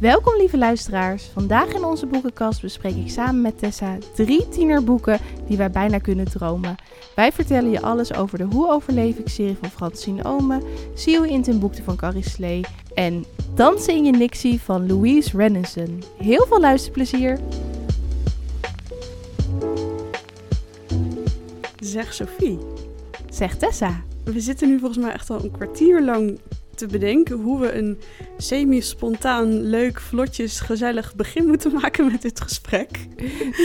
Welkom lieve luisteraars. Vandaag in onze boekenkast bespreek ik samen met Tessa drie tienerboeken die wij bijna kunnen dromen. Wij vertellen je alles over de Hoe overleef ik serie van Francine Ome, See You in ten boekte van Carrie Slee en Dansen in je Nixie van Louise Renison. Heel veel luisterplezier! Zeg Sophie, Zegt Tessa. we zitten nu volgens mij echt al een kwartier lang te bedenken hoe we een semi-spontaan, leuk, vlotjes, gezellig begin moeten maken met dit gesprek.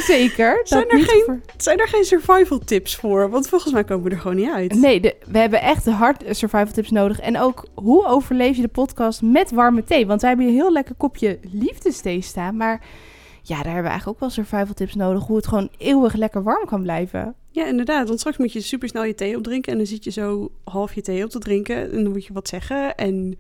Zeker. Zijn er geen- voor- Zijn er geen survival tips voor? Want volgens mij komen we er gewoon niet uit. Nee, de, we hebben echt de hard survival tips nodig. En ook hoe overleef je de podcast met warme thee? Want wij hebben hier een heel lekker kopje liefdesthee staan. Maar ja, daar hebben we eigenlijk ook wel survival tips nodig. Hoe het gewoon eeuwig lekker warm kan blijven. Ja, inderdaad. Want straks moet je super snel je thee opdrinken en dan zit je zo half je thee op te drinken en dan moet je wat zeggen. En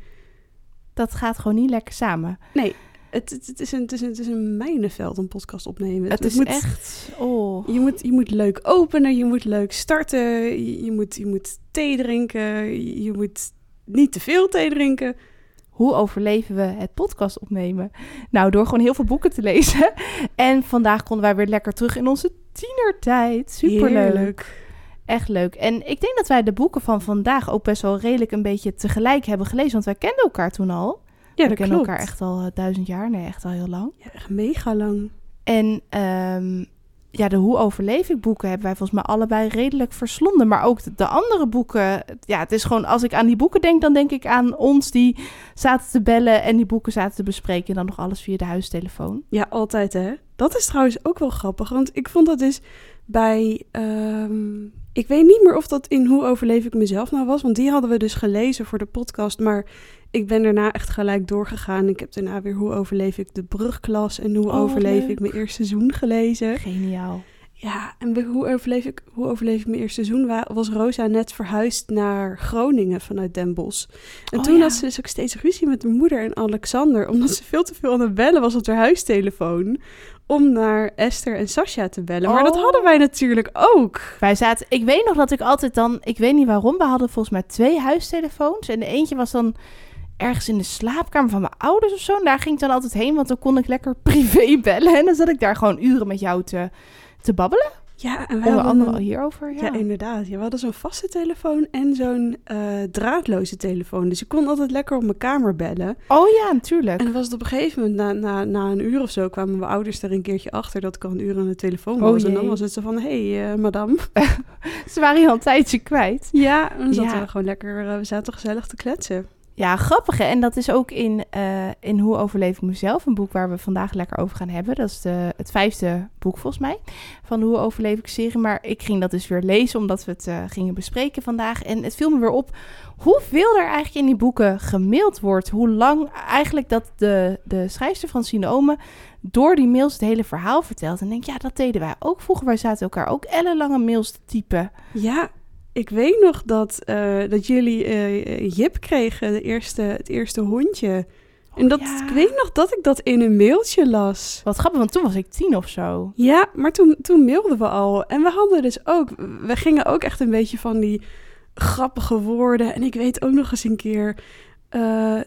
Dat gaat gewoon niet lekker samen. nee, het, het, het is, een, het, is, een, het is een mijnenveld een podcast opnemen. Het is moet, echt... Oh. Je moet, je moet leuk openen, je moet leuk starten, je, je moet, je moet thee drinken, je moet niet te veel thee drinken. Hoe overleven we het podcast opnemen? Nou, door gewoon heel veel boeken te lezen. En vandaag konden wij weer lekker terug in onze tienertijd. Superleuk. Heerlijk. Echt leuk. En ik denk dat wij de boeken van vandaag ook best wel redelijk een beetje tegelijk hebben gelezen. Want wij kenden elkaar toen al. Ja, we kennen elkaar echt al eh, duizend jaar. Nee, echt al heel lang. Ja, echt mega lang. En ehm, ja, de Hoe overleef ik boeken hebben wij volgens mij allebei redelijk verslonden. Maar ook de, de andere boeken. Ja, het is gewoon als ik aan die boeken denk, dan denk ik aan ons die zaten te bellen en die boeken zaten te bespreken. En dan nog alles via de huistelefoon. Ja, altijd hè. Dat is trouwens ook wel grappig, want ik vond dat dus bij... ehm, ik weet niet meer of dat in Hoe overleef ik mezelf nou was, want die hadden we dus gelezen voor de podcast, maar ik ben daarna echt gelijk doorgegaan. Ik heb daarna weer Hoe overleef ik de brugklas en Hoe Oh, overleef leuk. ik mijn eerste seizoen gelezen. Geniaal. Ja, en hoe overleef ik, hoe overleef ik mijn eerste seizoen wa- was Rosa net verhuisd naar Groningen vanuit Den Bosch. En Oh, toen ja. had ze dus ook steeds ruzie met mijn moeder en Alexander, omdat ze veel te veel aan het bellen was op haar huistelefoon om naar Esther en Sascha te bellen. Maar dat Oh. hadden wij natuurlijk ook. Wij zaten, ik weet nog dat ik altijd dan, ik weet niet waarom, we hadden volgens mij twee huistelefoons. En de eentje was dan ergens in de slaapkamer van mijn ouders of zo. En daar ging ik dan altijd heen, want dan kon ik lekker privé bellen. En dan zat ik daar gewoon uren met jou te, te babbelen. Ja, en we Onder hadden andere een- al hierover. Ja. Ja, inderdaad. Ja, we hadden zo'n vaste telefoon en zo'n eh, draadloze telefoon. Dus ik kon altijd lekker op mijn kamer bellen. Oh ja, natuurlijk. En dan was het op een gegeven moment, na, na, na een uur of zo, kwamen mijn ouders er een keertje achter dat ik al een uur aan de telefoon Oh was. en dan was het zo van, hé, hey, eh, madame. Ze waren hier al een tijdje kwijt. Ja, en dan zaten Ja. we gewoon lekker, eh, we zaten gezellig te kletsen. Ja, grappig hè. En dat is ook in, eh, in Hoe overleef ik mezelf, een boek waar we vandaag lekker over gaan hebben. Dat is de, het vijfde boek volgens mij, van Hoe overleef ik serie. Maar ik ging dat dus weer lezen, omdat we het eh, gingen bespreken vandaag. En het viel me weer op hoeveel er eigenlijk in die boeken gemaild wordt. Hoe lang eigenlijk dat de, de schrijfster van Sinome door die mails het hele verhaal vertelt. En denk, ja, dat deden wij ook vroeger. Wij zaten elkaar ook ellenlange mails te typen. Ja, ik weet nog dat, eh, dat jullie eh, Jip kregen, de eerste, het eerste hondje. En dat, ja. ik weet nog dat ik dat in een mailtje las. Wat grappig, want toen was ik tien of zo. Ja, maar toen, toen mailden we al. En we hadden dus ook, we gingen ook echt een beetje van die grappige woorden. En ik weet ook nog eens een keer, eh,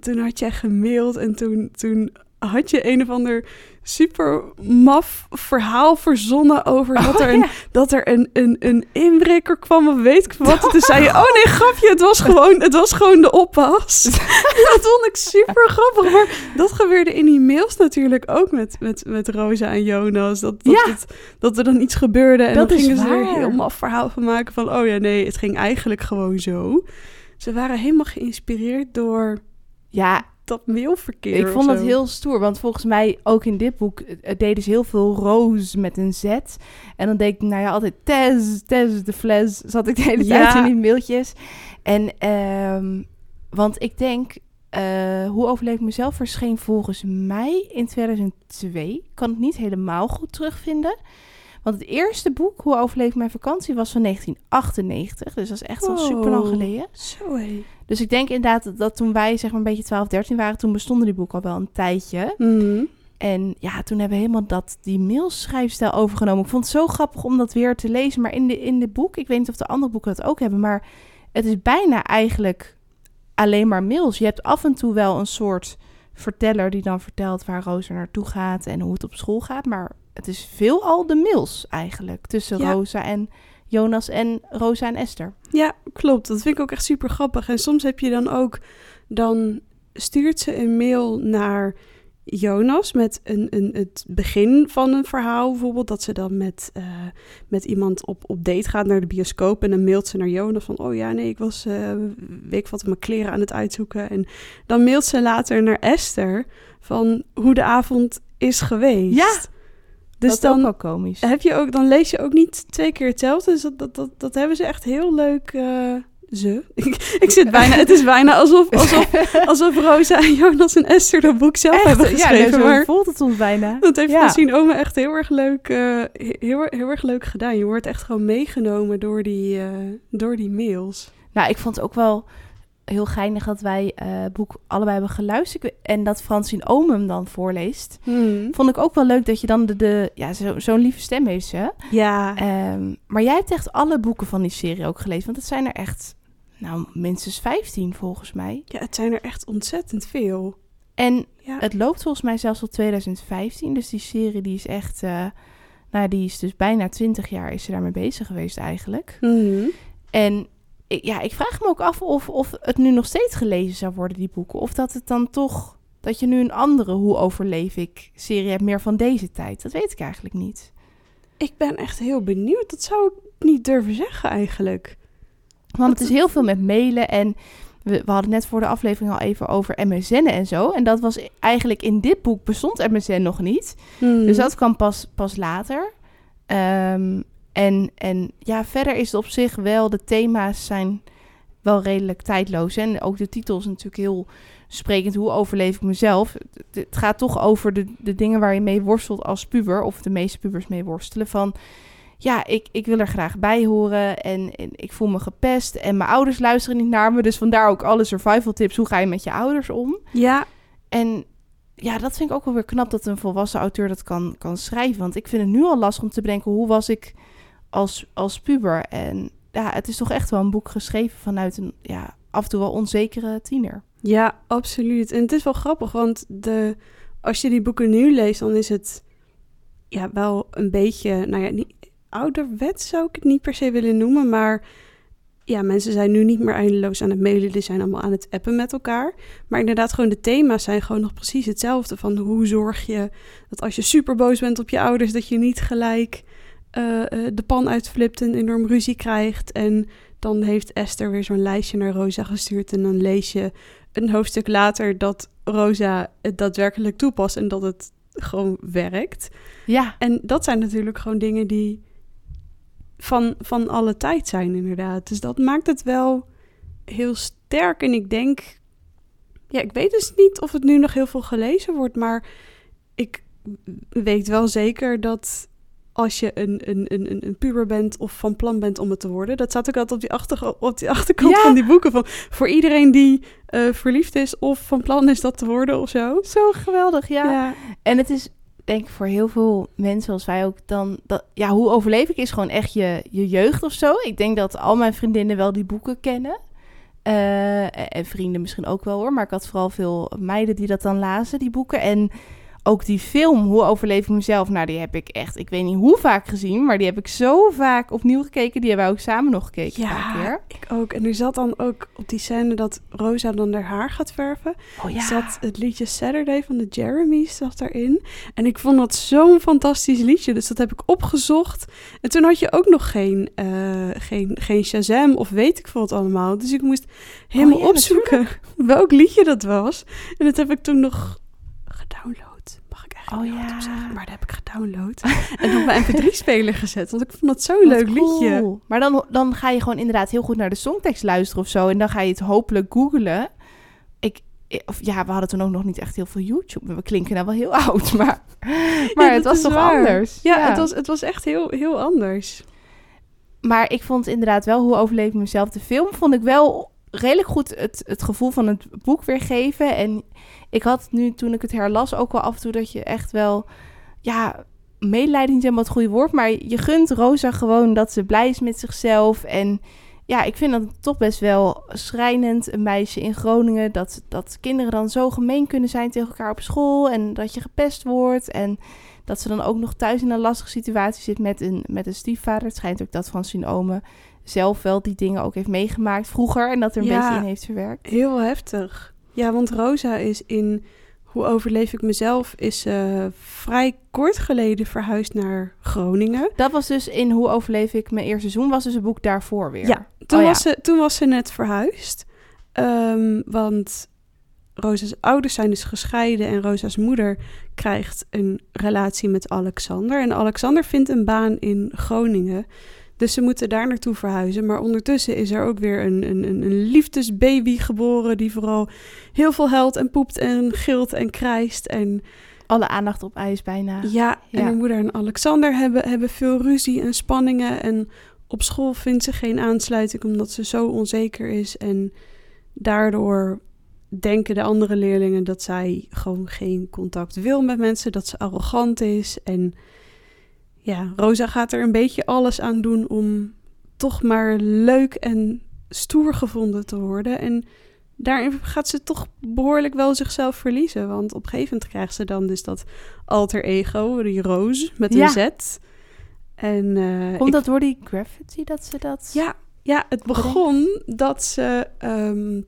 toen had jij gemaild en toen, toen had je een of ander super maf verhaal verzonnen over dat Oh, er een, ja. dat er een, een, een inbreker kwam of weet ik wat. En toen zei je, oh nee, grapje, het was gewoon, het was gewoon de oppas. dat vond ik super grappig. Maar dat gebeurde in die mails natuurlijk ook met, met, met Rosa en Jonas. Dat, dat, Ja. het- dat er dan iets gebeurde en Dat dan gingen ze er waar. heel maf verhaal van maken van, oh ja, nee, het ging eigenlijk gewoon zo. Ze waren helemaal geïnspireerd door Ja, dat mailverkeer. Ik vond dat heel stoer, want volgens mij ook in dit boek eh, deden ze heel veel roos met een Z. En dan deed ik, nou ja, altijd Tess, Tess de fles, zat ik de hele Ja. tijd in die mailtjes. En, ehm, want ik denk, eh, Hoe overleef ik mezelf verscheen volgens mij in 2002. Ik kan het niet helemaal goed terugvinden. Want het eerste boek, Hoe overleef ik mijn vakantie, was van 1998. Dus dat is echt al Wow. super lang geleden. Hé. Dus ik denk inderdaad dat, toen wij zeg maar een beetje 12, 13 waren, toen bestonden die boeken al wel een tijdje. Mhm. En ja, toen hebben we helemaal dat, die mailschrijfstijl overgenomen. Ik vond het zo grappig om dat weer te lezen. Maar in de, in de boek, ik weet niet of de andere boeken dat ook hebben, maar het is bijna eigenlijk alleen maar mails. Je hebt af en toe wel een soort verteller die dan vertelt waar Rosa naartoe gaat en hoe het op school gaat. Maar het is veelal de mails eigenlijk tussen Ja. Rosa en Jonas en Rosa en Esther. Ja, klopt. Dat vind ik ook echt super grappig. En soms heb je dan ook, dan stuurt ze een mail naar Jonas met een, een, het begin van een verhaal. Bijvoorbeeld dat ze dan met, eh, met iemand op, op date gaat naar de bioscoop. En dan mailt ze naar Jonas van, oh ja, nee, ik was, eh weet ik wat, mijn kleren aan het uitzoeken. En dan mailt ze later naar Esther van hoe de avond is geweest. Ja, Dus dat dan, ook wel komisch. heb je ook, dan lees je ook niet twee keer hetzelfde. Dus dat, dat, dat, dat hebben ze echt heel leuk. eh, ze. Ik, ik zit bijna. Het is bijna alsof, alsof, alsof Rosa en Jonas en Esther dat boek zelf hebben ja, geschreven. nee, zo maar voelt het ons bijna. dat heeft Ja. Ome echt heel erg leuk, eh, heel, heel erg leuk gedaan. Je wordt echt gewoon meegenomen door die, eh, door die mails. Nou, ik vond het ook wel heel geinig dat wij eh, het boek allebei hebben geluisterd en dat Francine Oom hem dan voorleest. Hmm. Vond ik ook wel leuk dat je dan de, de ja, zo- zo'n lieve stem heeft ze. Ja, Ehm, maar jij hebt echt alle boeken van die serie ook gelezen, want het zijn er echt, nou, minstens 15 volgens mij. ja, het zijn er echt ontzettend veel. En Ja. het loopt volgens mij zelfs tot 2015, dus die serie die is echt, eh, nou, die is dus bijna 20 jaar is ze daarmee bezig geweest eigenlijk. Mhm. En ja, ik vraag me ook af of, of het nu nog steeds gelezen zou worden, die boeken. Of dat het dan toch, dat je nu een andere Hoe overleef ik serie hebt, meer van deze tijd. Dat weet ik eigenlijk niet. Ik ben echt heel benieuwd. Dat zou ik niet durven zeggen eigenlijk. Want het is heel veel met mailen en we, we hadden net voor de aflevering al even over MSN en zo. En dat was eigenlijk in dit boek bestond MSN nog niet. Hmm. Dus dat kwam pas, pas later. Ehm, en, en ja, verder is het op zich wel, de thema's zijn wel redelijk tijdloos. En ook de titel is natuurlijk heel sprekend. Hoe overleef ik mezelf? Het, gaat toch over de, de dingen waar je mee worstelt als puber. Of de meeste pubers mee worstelen. Van ja, ik, ik wil er graag bij horen. En, en ik voel me gepest. En mijn ouders luisteren niet naar me. Dus vandaar ook alle survival tips. Hoe ga je met je ouders om? Ja, En ja, dat vind ik ook wel weer knap dat een volwassen auteur dat kan, kan schrijven. Want ik vind het nu al lastig om te bedenken hoe was ik als, als puber. En ja, het is toch echt wel een boek geschreven vanuit een ja, af en toe wel onzekere tiener. Ja, absoluut. En het is wel grappig, want de, als je die boeken nu leest, dan is het ja, wel een beetje, nou ja, niet, ouderwets zou ik het niet per se willen noemen, maar ja, mensen zijn nu niet meer eindeloos aan het mailen, die zijn allemaal aan het appen met elkaar. Maar inderdaad, gewoon de thema's zijn gewoon nog precies hetzelfde. Van hoe zorg je dat als je super boos bent op je ouders, dat je niet gelijk eh, eh, de pan uitflipt en enorm ruzie krijgt. En dan heeft Esther weer zo'n lijstje naar Rosa gestuurd en dan lees je een hoofdstuk later dat Rosa het daadwerkelijk toepast en dat het gewoon werkt. Ja, En dat zijn natuurlijk gewoon dingen die van, van alle tijd zijn, inderdaad. Dus dat maakt het wel heel sterk. En ik denk, ja, ik weet dus niet of het nu nog heel veel gelezen wordt, maar ik weet wel zeker dat als je een, een, een, een- puber bent of van plan bent om het te worden. Dat staat ook altijd op die, achter, op die achterkant Ja. van die boeken. Van, voor iedereen die eh, verliefd is of van plan is dat te worden of zo. zo geweldig, ja. ja. En het is denk ik voor heel veel mensen als wij ook dan... Dat, ja, hoe overleef ik is gewoon echt je, je jeugd of zo. Ik denk dat al mijn vriendinnen wel die boeken kennen. Eh, en- en vrienden misschien ook wel hoor. Maar ik had vooral veel meiden die dat dan lazen, die boeken. En ook die film, Hoe overleef ik mezelf? Nou, die heb ik echt, ik weet niet hoe vaak gezien. Maar die heb ik zo vaak opnieuw gekeken. Die hebben wij ook samen nog gekeken Ja, keer. ik ook. En er zat dan ook op die scène dat Rosa dan haar haar gaat verven. Oh ja. Zat het liedje Saturday van de Jeremy's zat daarin. En ik vond dat zo'n fantastisch liedje. Dus dat heb ik opgezocht. En toen had je ook nog geen, eh, geen, geen Shazam of weet ik veel wat allemaal. Dus ik moest helemaal Oh ja, opzoeken welk liedje dat was. En dat heb ik toen nog gedownload. Oh ja. zeggen. Maar dat heb ik gedownload. en op mijn mp3-speler gezet. Want ik vond dat zo'n leuk liedje. cool. Maar dan, dan ga je gewoon inderdaad heel goed naar de songtekst luisteren of zo. En dan ga je het hopelijk googlen. Ik, of ja, we hadden toen ook nog niet echt heel veel YouTube. We klinken nou wel heel oud, maar, maar Ja, het was toch waar. anders. Ja, Het, was, het was echt heel, heel anders. Maar ik vond inderdaad wel hoe overleef ik mezelf. De film vond ik wel redelijk goed het, het gevoel van het boek weergeven. En ik had nu toen ik het herlas ook wel af en toe dat je echt wel... Ja, medelijden niet helemaal het goede woord. Maar je gunt Rosa gewoon dat ze blij is met zichzelf. En ja, ik vind dat toch best wel schrijnend. Een meisje in Groningen. Dat, dat kinderen dan zo gemeen kunnen zijn tegen elkaar op school. En dat je gepest wordt. En dat ze dan ook nog thuis in een lastige situatie zit met een, met een stiefvader. Het schijnt ook dat Francine Ome zelf wel die dingen ook heeft meegemaakt vroeger. En dat er een Ja. beetje in heeft verwerkt. Heel heftig. Ja, want Rosa is in Hoe overleef ik mezelf is eh, vrij kort geleden verhuisd naar Groningen. Dat was dus in Hoe overleef ik mijn eerste seizoen. Was dus een boek daarvoor weer. Ja, toen, Oh ja. was ze, toen was ze net verhuisd. Ehm, want Rosa's ouders zijn dus gescheiden en Rosa's moeder krijgt een relatie met Alexander. En Alexander vindt een baan in Groningen. Dus ze moeten daar naartoe verhuizen. Maar ondertussen is er ook weer een, een, een liefdesbaby geboren. Die vooral heel veel huilt en poept en gilt en krijst. En Alle aandacht op ijs bijna. ja, en Ja. haar moeder en Alexander hebben, hebben veel ruzie en spanningen. En op school vindt ze geen aansluiting omdat ze zo onzeker is. En daardoor denken de andere leerlingen dat zij gewoon geen contact wil met mensen. Dat ze arrogant is. En ja, Rosa gaat er een beetje alles aan doen om toch maar leuk en stoer gevonden te worden. En daarin gaat ze toch behoorlijk wel zichzelf verliezen. Want op een gegeven moment krijgt ze dan dus dat alter ego, die Rose, met een Ja. Z. En, eh, Komt ik- dat door die graffiti dat ze dat... Ja, ja, het begon dat ze ehm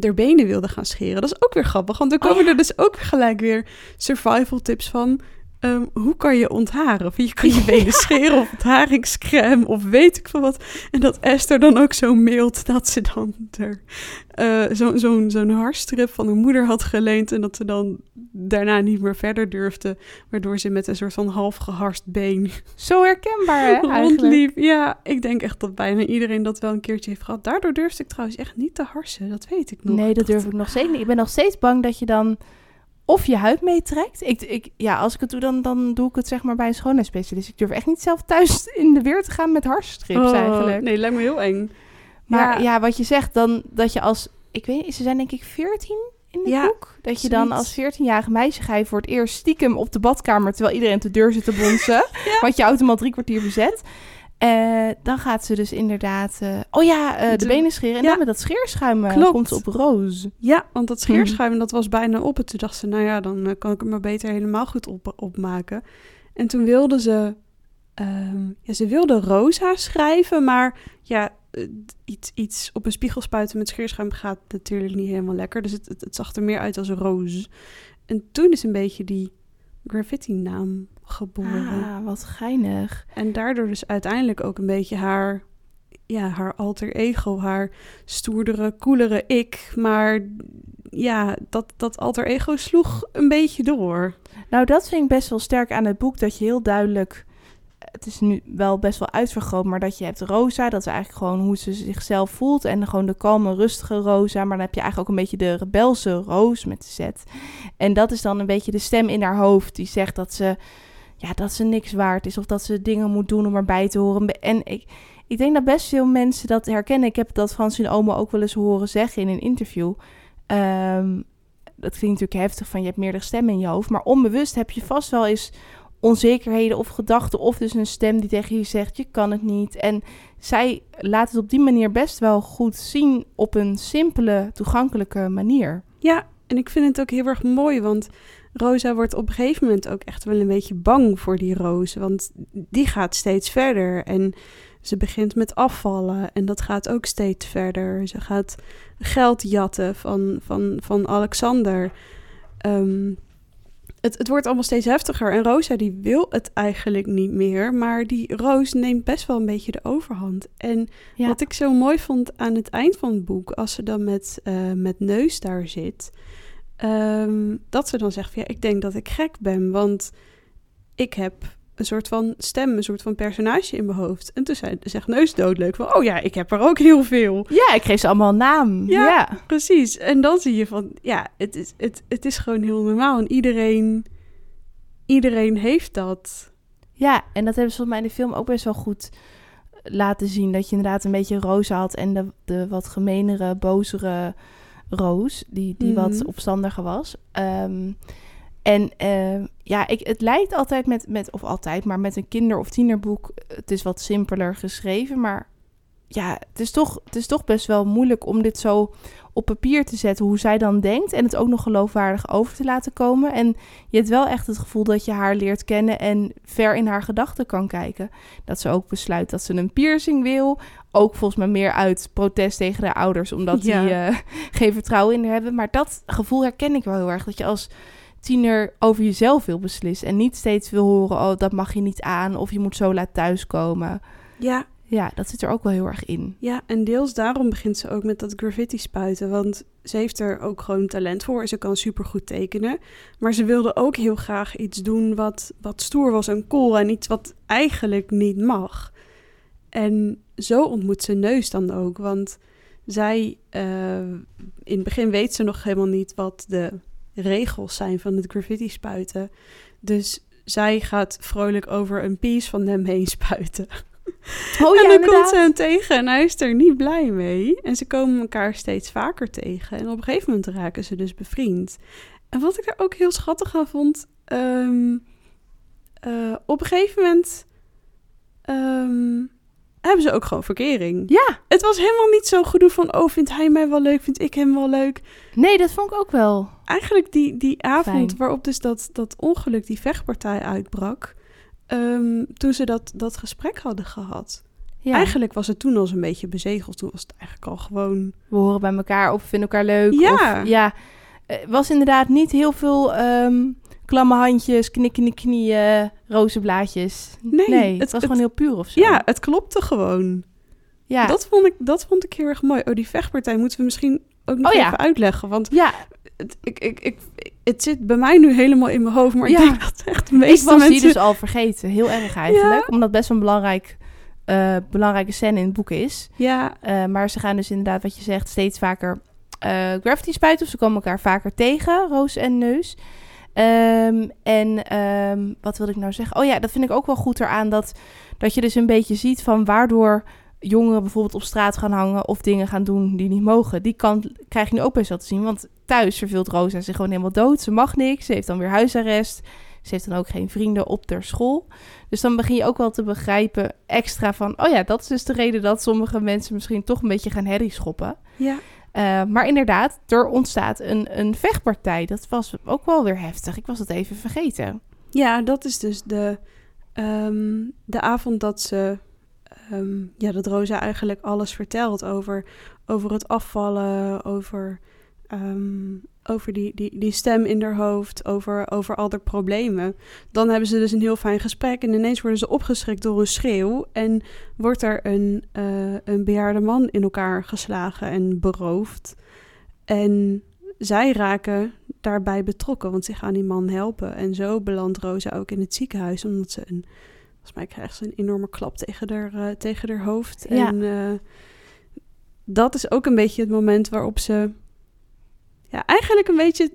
haar benen wilde gaan scheren. Dat is ook weer grappig, want er Oh komen ja. er dus ook gelijk weer survival tips van... ehm, hoe kan je ontharen? Of je kan je benen scheren of ontharingscrème of weet ik veel wat. En dat Esther dan ook zo mailt dat ze dan er eh, zo- zo'n zo'n haarstrip van haar moeder had geleend... en dat ze dan daarna niet meer verder durfde... waardoor ze met een soort van half geharst been Zo herkenbaar, hè, eigenlijk. Rondliep. Ja, ik denk echt dat bijna iedereen dat wel een keertje heeft gehad. Daardoor durfde ik trouwens echt niet te harsen. Dat weet ik nog. Nee, dat durf ik nog steeds niet. Ik ben nog steeds bang dat je dan of je huid meetrekt. Ik, ik, ja, als ik het doe, dan, dan doe ik het zeg maar bij een schoonheidsspecialist. Ik durf echt niet zelf thuis in de weer te gaan met haarstrips oh, eigenlijk. Nee, lijkt me heel eng. Maar ja. Ja. wat je zegt, dan dat je als... Ik weet niet, ze zijn denk ik 14 in het Ja, boek. Dat je dan als 14-jarig meisje ga je voor het eerst stiekem op de badkamer... terwijl iedereen de deur zit te bonzen. Want je auto drie kwartier bezet. Eh, dan gaat ze dus inderdaad... eh, oh ja, eh, de, De- benen scheren. En ja. dan met dat scheerschuim Klopt. komt ze op roze. Ja, want dat Mhm. scheerschuim dat was bijna op. En toen dacht ze, nou ja, dan kan ik hem maar beter helemaal goed op, opmaken. En toen wilde ze... ehm, ja, ze wilde Rosa schrijven, maar ja, iets, iets op een spiegel spuiten met scheerschuim gaat natuurlijk niet helemaal lekker. Dus het, het, het zag er meer uit als roos. En toen is een beetje die graffiti-naam geboren. Ah, wat geinig. En daardoor dus uiteindelijk ook een beetje haar, ja, haar alter ego, haar stoerdere, coolere ik. Maar ja, dat, dat alter ego sloeg een beetje door. Nou, dat vind ik best wel sterk aan het boek. Dat je heel duidelijk... Het is nu wel best wel uitvergroot, maar dat je hebt Rosa. Dat is eigenlijk gewoon hoe ze zichzelf voelt. En gewoon de kalme, rustige Rosa. Maar dan heb je eigenlijk ook een beetje de rebelse Roos met de Z. En dat is dan een beetje de stem in haar hoofd. Die zegt dat ze, ja, dat ze niks waard is. Of dat ze dingen moet doen om erbij te horen. En ik, ik denk dat best veel mensen dat herkennen. Ik heb dat Francine Omo ook wel eens horen zeggen in een interview. Ehm, dat klinkt natuurlijk heftig van je hebt meerdere stemmen in je hoofd. Maar onbewust heb je vast wel eens onzekerheden of gedachten. Of dus een stem die tegen je zegt, je kan het niet. En zij laat het op die manier best wel goed zien op een simpele, toegankelijke manier. Ja, en ik vind het ook heel erg mooi, want Rosa wordt op een gegeven moment ook echt wel een beetje bang voor die Roos. Want die gaat steeds verder en ze begint met afvallen en dat gaat ook steeds verder. Ze gaat geld jatten van, van, van Alexander. Ehm, het, het wordt allemaal steeds heftiger en Rosa die wil het eigenlijk niet meer, maar die Roos neemt best wel een beetje de overhand. En Ja. wat ik zo mooi vond aan het eind van het boek, als ze dan met, eh, met Neus daar zit, ehm, dat ze dan zegt van ja, ik denk dat ik gek ben, want ik heb een soort van stem, een soort van personage in mijn hoofd. En toen zei, zegt Neus doodleuk van, oh ja, ik heb er ook heel veel. Ja, ik geef ze allemaal een naam. Ja. Ja. Precies. En dan zie je van, ja, het is, het, het is gewoon heel normaal. En iedereen, iedereen heeft dat. Ja, en dat hebben ze volgens mij in de film ook best wel goed laten zien. Dat je inderdaad een beetje Roos had en de, de wat gemenere, bozere Roos. Die, die wat Mhm. opstandiger was. Ehm, en ehm, ja, ik, het lijkt altijd met, met, of altijd, maar met een kinder- of tienerboek. Het is wat simpeler geschreven, maar ja, het is, toch, het is toch best wel moeilijk om dit zo op papier te zetten hoe zij dan denkt en het ook nog geloofwaardig over te laten komen. En je hebt wel echt het gevoel dat je haar leert kennen en ver in haar gedachten kan kijken. Dat ze ook besluit dat ze een piercing wil. Ook volgens mij meer uit protest tegen haar ouders, omdat Ja. die eh, geen vertrouwen in haar hebben. Maar dat gevoel herken ik wel heel erg. Dat je als tiener over jezelf wil beslissen en niet steeds wil horen, oh dat mag je niet aan of je moet zo laat thuiskomen. Ja, Ja, dat zit er ook wel heel erg in. Ja, en deels daarom begint ze ook met dat graffiti spuiten. Want ze heeft er ook gewoon talent voor. Ze kan supergoed tekenen. Maar ze wilde ook heel graag iets doen wat, wat stoer was en cool. En iets wat eigenlijk niet mag. En zo ontmoet ze Neus dan ook. Want zij, eh, in het begin weet ze nog helemaal niet wat de regels zijn van het graffiti spuiten. Dus zij gaat vrolijk over een piece van hem heen spuiten. Oh en ja, dan komt ze hem tegen en hij is er niet blij mee. En ze komen elkaar steeds vaker tegen. En op een gegeven moment raken ze dus bevriend. En wat ik er ook heel schattig aan vond... ehm, eh, op een gegeven moment ehm, hebben ze ook gewoon verkering. Ja, Het was helemaal niet zo gedoe van... oh, vindt hij mij wel leuk, vindt ik hem wel leuk. nee, dat vond ik ook wel. Eigenlijk die, die avond Fijn. waarop dus dat, dat ongeluk, die vechtpartij uitbrak... ehm, toen ze dat, dat gesprek hadden gehad... Ja. Eigenlijk was het toen al een beetje bezegeld. Toen was het eigenlijk al gewoon... we horen bij elkaar of we vinden elkaar leuk. Ja. Of, ja. Het was inderdaad niet heel veel ehm klamme handjes, knikkende knieën, roze blaadjes. Nee, het, het- was het- gewoon heel puur of zo. Ja, het klopte gewoon. ja. Dat, vond ik, dat vond ik heel erg mooi. Oh, die vechtpartij moeten we misschien ook nog Oh ja. even uitleggen. Want ja het, ik, ik, ik, het zit bij mij nu helemaal in mijn hoofd. Maar Ja. ik denk dat echt de ik meeste was mensen... die dus al vergeten. Heel erg eigenlijk. Omdat het best wel een belangrijk, eh, belangrijke scène in het boek is. Ja, Eh, maar ze gaan dus inderdaad, wat je zegt, steeds vaker eh gravity spuiten. Of ze komen elkaar vaker tegen, Roos en Neus. Ehm, en ehm, wat wilde ik nou zeggen? Oh ja, dat vind ik ook wel goed eraan. Dat, dat je dus een beetje ziet van waardoor jongeren bijvoorbeeld op straat gaan hangen... of dingen gaan doen die niet mogen. Die kant krijg je nu ook best wel te zien. Want thuis verveelt Rosa zich gewoon helemaal dood. Ze mag niks. Ze heeft dan weer huisarrest. Ze heeft dan ook geen vrienden op ter school. Dus dan begin je ook wel te begrijpen extra van... oh ja, dat is dus de reden dat sommige mensen misschien toch een beetje gaan herrie schoppen. ja. Eh, maar inderdaad, er ontstaat een, een vechtpartij. Dat was ook wel weer heftig. Ik was het even vergeten. ja, dat is dus de, ehm, de avond dat ze... ehm, ja, dat Rosa eigenlijk alles vertelt over, over het afvallen, over, ehm, over die, die, die stem in haar hoofd, over, over al haar problemen. Dan hebben ze dus een heel fijn gesprek en ineens worden ze opgeschrikt door een schreeuw en wordt er een, eh, een bejaarde man in elkaar geslagen en beroofd. En zij raken daarbij betrokken, want ze gaan die man helpen. En zo belandt Rosa ook in het ziekenhuis, omdat ze een, volgens mij krijgt ze een enorme klap tegen haar, eh, tegen haar hoofd. Ja. En eh, dat is ook een beetje het moment waarop ze, ja, eigenlijk een beetje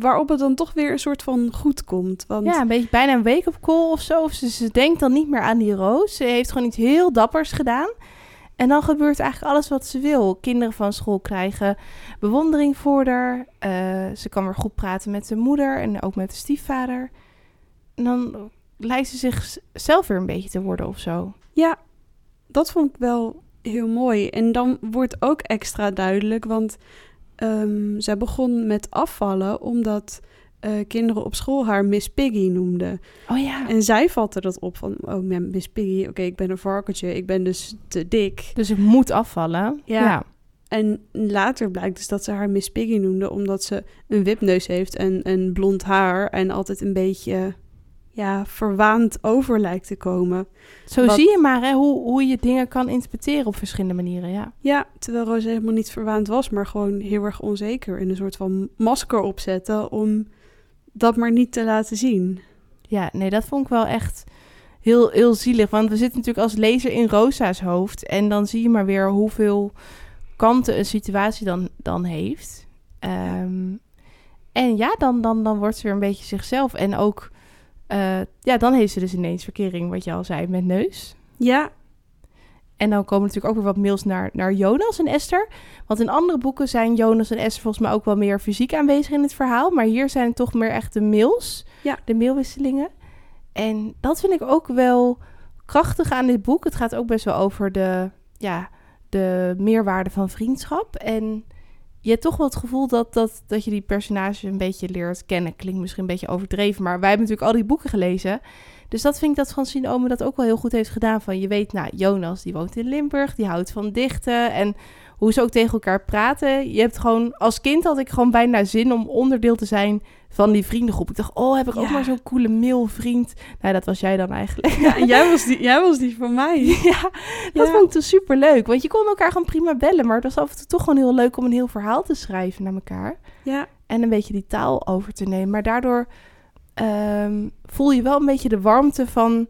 waarop het dan toch weer een soort van goed komt. Want Ja, een beetje bijna een wake-up call of zo. Of ze, ze denkt dan niet meer aan die Roos. Ze heeft gewoon iets heel dappers gedaan. En dan gebeurt eigenlijk alles wat ze wil. Kinderen van school krijgen bewondering voor haar. Eh, ze kan weer goed praten met de moeder en ook met de stiefvader. En dan lijkt ze zichzelf weer een beetje te worden of zo. Ja, dat vond ik wel heel mooi. En dan wordt ook extra duidelijk, want ehm, zij begon met afvallen omdat eh, kinderen op school haar Miss Piggy noemden. Oh ja. En zij vatte dat op van, oh ja, Miss Piggy, oké, ik ben een varkentje, ik ben dus te dik. Dus ik moet afvallen. Ja. ja. En later blijkt dus dat ze haar Miss Piggy noemde omdat ze een wipneus heeft en, en blond haar en altijd een beetje, ja, verwaand over lijkt te komen. Zo Wat- zie je maar hè, hoe, hoe je dingen kan interpreteren op verschillende manieren. Ja. Ja, terwijl Roos helemaal niet verwaand was, maar gewoon heel erg onzeker. En een soort van masker opzetten om dat maar niet te laten zien. Ja, nee, dat vond ik wel echt heel, heel zielig. Want we zitten natuurlijk als lezer in Rosa's hoofd. En dan zie je maar weer hoeveel kanten een situatie dan, dan heeft. Ehm, en ja, dan, dan, dan wordt ze weer een beetje zichzelf. En ook, eh, ja, dan heeft ze dus ineens verkering, wat je al zei, met neus. Ja, En dan komen natuurlijk ook weer wat mails naar, naar Jonas en Esther. Want in andere boeken zijn Jonas en Esther volgens mij ook wel meer fysiek aanwezig in het verhaal. Maar hier zijn het toch meer echt de mails. Ja. De mailwisselingen. En dat vind ik ook wel krachtig aan dit boek. Het gaat ook best wel over de, ja, de meerwaarde van vriendschap. En je hebt toch wel het gevoel dat, dat, dat je die personages een beetje leert kennen. Klinkt misschien een beetje overdreven, maar wij hebben natuurlijk al die boeken gelezen. Dus dat vind ik dat Francine Omen dat ook wel heel goed heeft gedaan. Van je weet, nou, Jonas die woont in Limburg, die houdt van dichten. En hoe ze ook tegen elkaar praten. Je hebt gewoon, als kind had ik gewoon bijna zin om onderdeel te zijn van die vriendengroep. Ik dacht, oh, heb ik ook maar zo'n coole mailvriend. Nou, dat was jij dan eigenlijk. Ja, en jij was die, jij was die van mij. ja, dat Ja. vond ik toen super leuk. Want je kon elkaar gewoon prima bellen. Maar het was af en toe toch gewoon heel leuk om een heel verhaal te schrijven naar elkaar. Ja, En een beetje die taal over te nemen. Maar daardoor ehm, voel je wel een beetje de warmte van,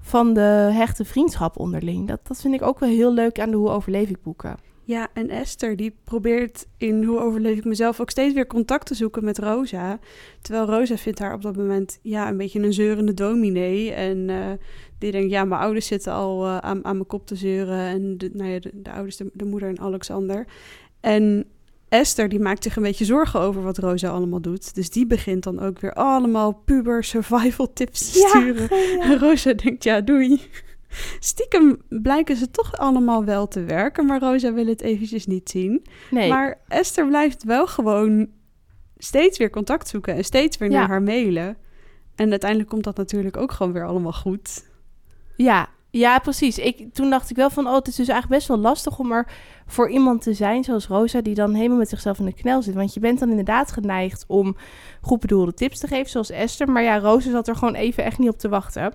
van de hechte vriendschap onderling. Dat, dat vind ik ook wel heel leuk aan de Hoe overleef ik boeken. Ja, en Esther die probeert in Hoe overleef ik mezelf ook steeds weer contact te zoeken met Rosa. Terwijl Rosa vindt haar op dat moment ja, een beetje een zeurende dominee. En eh, die denkt, ja, mijn ouders zitten al eh, aan, aan mijn kop te zeuren. En de, nou ja, de, de ouders, de, de moeder en Alexander. En Esther die maakt zich een beetje zorgen over wat Rosa allemaal doet. Dus die begint dan ook weer allemaal puber survival tips te sturen. En Rosa denkt, ja, doei. Stiekem blijken ze toch allemaal wel te werken, maar Rosa wil het eventjes niet zien. Nee, Maar Esther blijft wel gewoon steeds weer contact zoeken en steeds weer Ja. naar haar mailen. En uiteindelijk komt dat natuurlijk ook gewoon weer allemaal goed. Ja, ja, precies. Ik, toen dacht ik wel van, oh, het is dus eigenlijk best wel lastig om er voor iemand te zijn zoals Rosa, die dan helemaal met zichzelf in de knel zit. Want je bent dan inderdaad geneigd om goed bedoelde tips te geven, zoals Esther. Maar ja, Rosa zat er gewoon even echt niet op te wachten.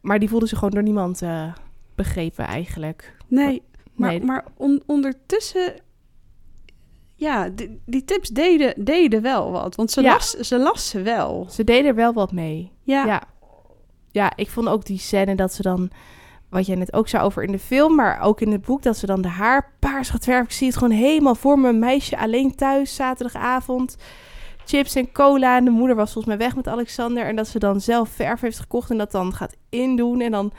Maar die voelde zich gewoon door niemand eh, begrepen eigenlijk. Nee, maar, Nee. maar on- ondertussen... Ja, die, die tips deden, deden wel wat. Want ze, Ja. las, ze las ze wel. Ze deden er wel wat mee. Ja, Ja. ja, ik vond ook die scène dat ze dan, wat jij net ook zei over in de film, maar ook in het boek, dat ze dan de haar paars gaat verven. Ik zie het gewoon helemaal voor me. Een meisje alleen thuis, zaterdagavond. Chips en cola. En de moeder was volgens mij weg met Alexander. En dat ze dan zelf verf heeft gekocht en dat dan gaat indoen. En dan,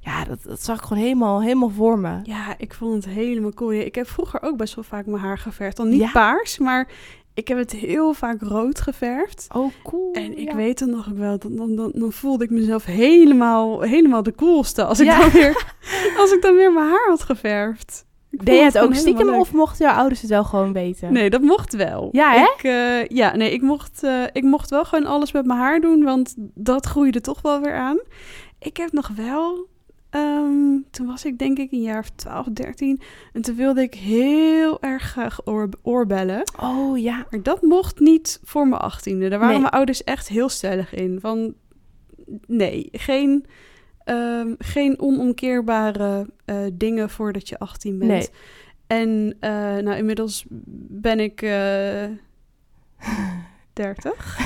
ja, dat, dat zag ik gewoon helemaal, helemaal voor me. Ja, ik vond het helemaal cool. Ja, Ik heb vroeger ook best wel vaak mijn haar geverfd. Dan niet Ja? paars, maar ik heb het heel vaak rood geverfd. Oh, cool. En ik Ja. weet dan nog wel, dan, dan, dan, dan voelde ik mezelf helemaal, helemaal de coolste als ik, Ja. dan weer, als ik dan weer mijn haar had geverfd. Ik Deed je het ook stiekem of mochten jouw ouders het wel gewoon weten? Nee, dat mocht wel. Ja, hè? Ik, eh, ja, nee, ik mocht, eh, ik mocht wel gewoon alles met mijn haar doen, want dat groeide toch wel weer aan. Ik heb nog wel, ehm, toen was ik denk ik een jaar of 12, 13, en toen wilde ik heel erg graag oor, oorbellen. Oh, ja. Maar dat mocht niet voor mijn achttiende. Daar waren Nee. mijn ouders echt heel stellig in. Van nee, geen, ehm, geen onomkeerbare eh, dingen voordat je 18 bent. Nee. En eh, nou, inmiddels ben ik eh 30.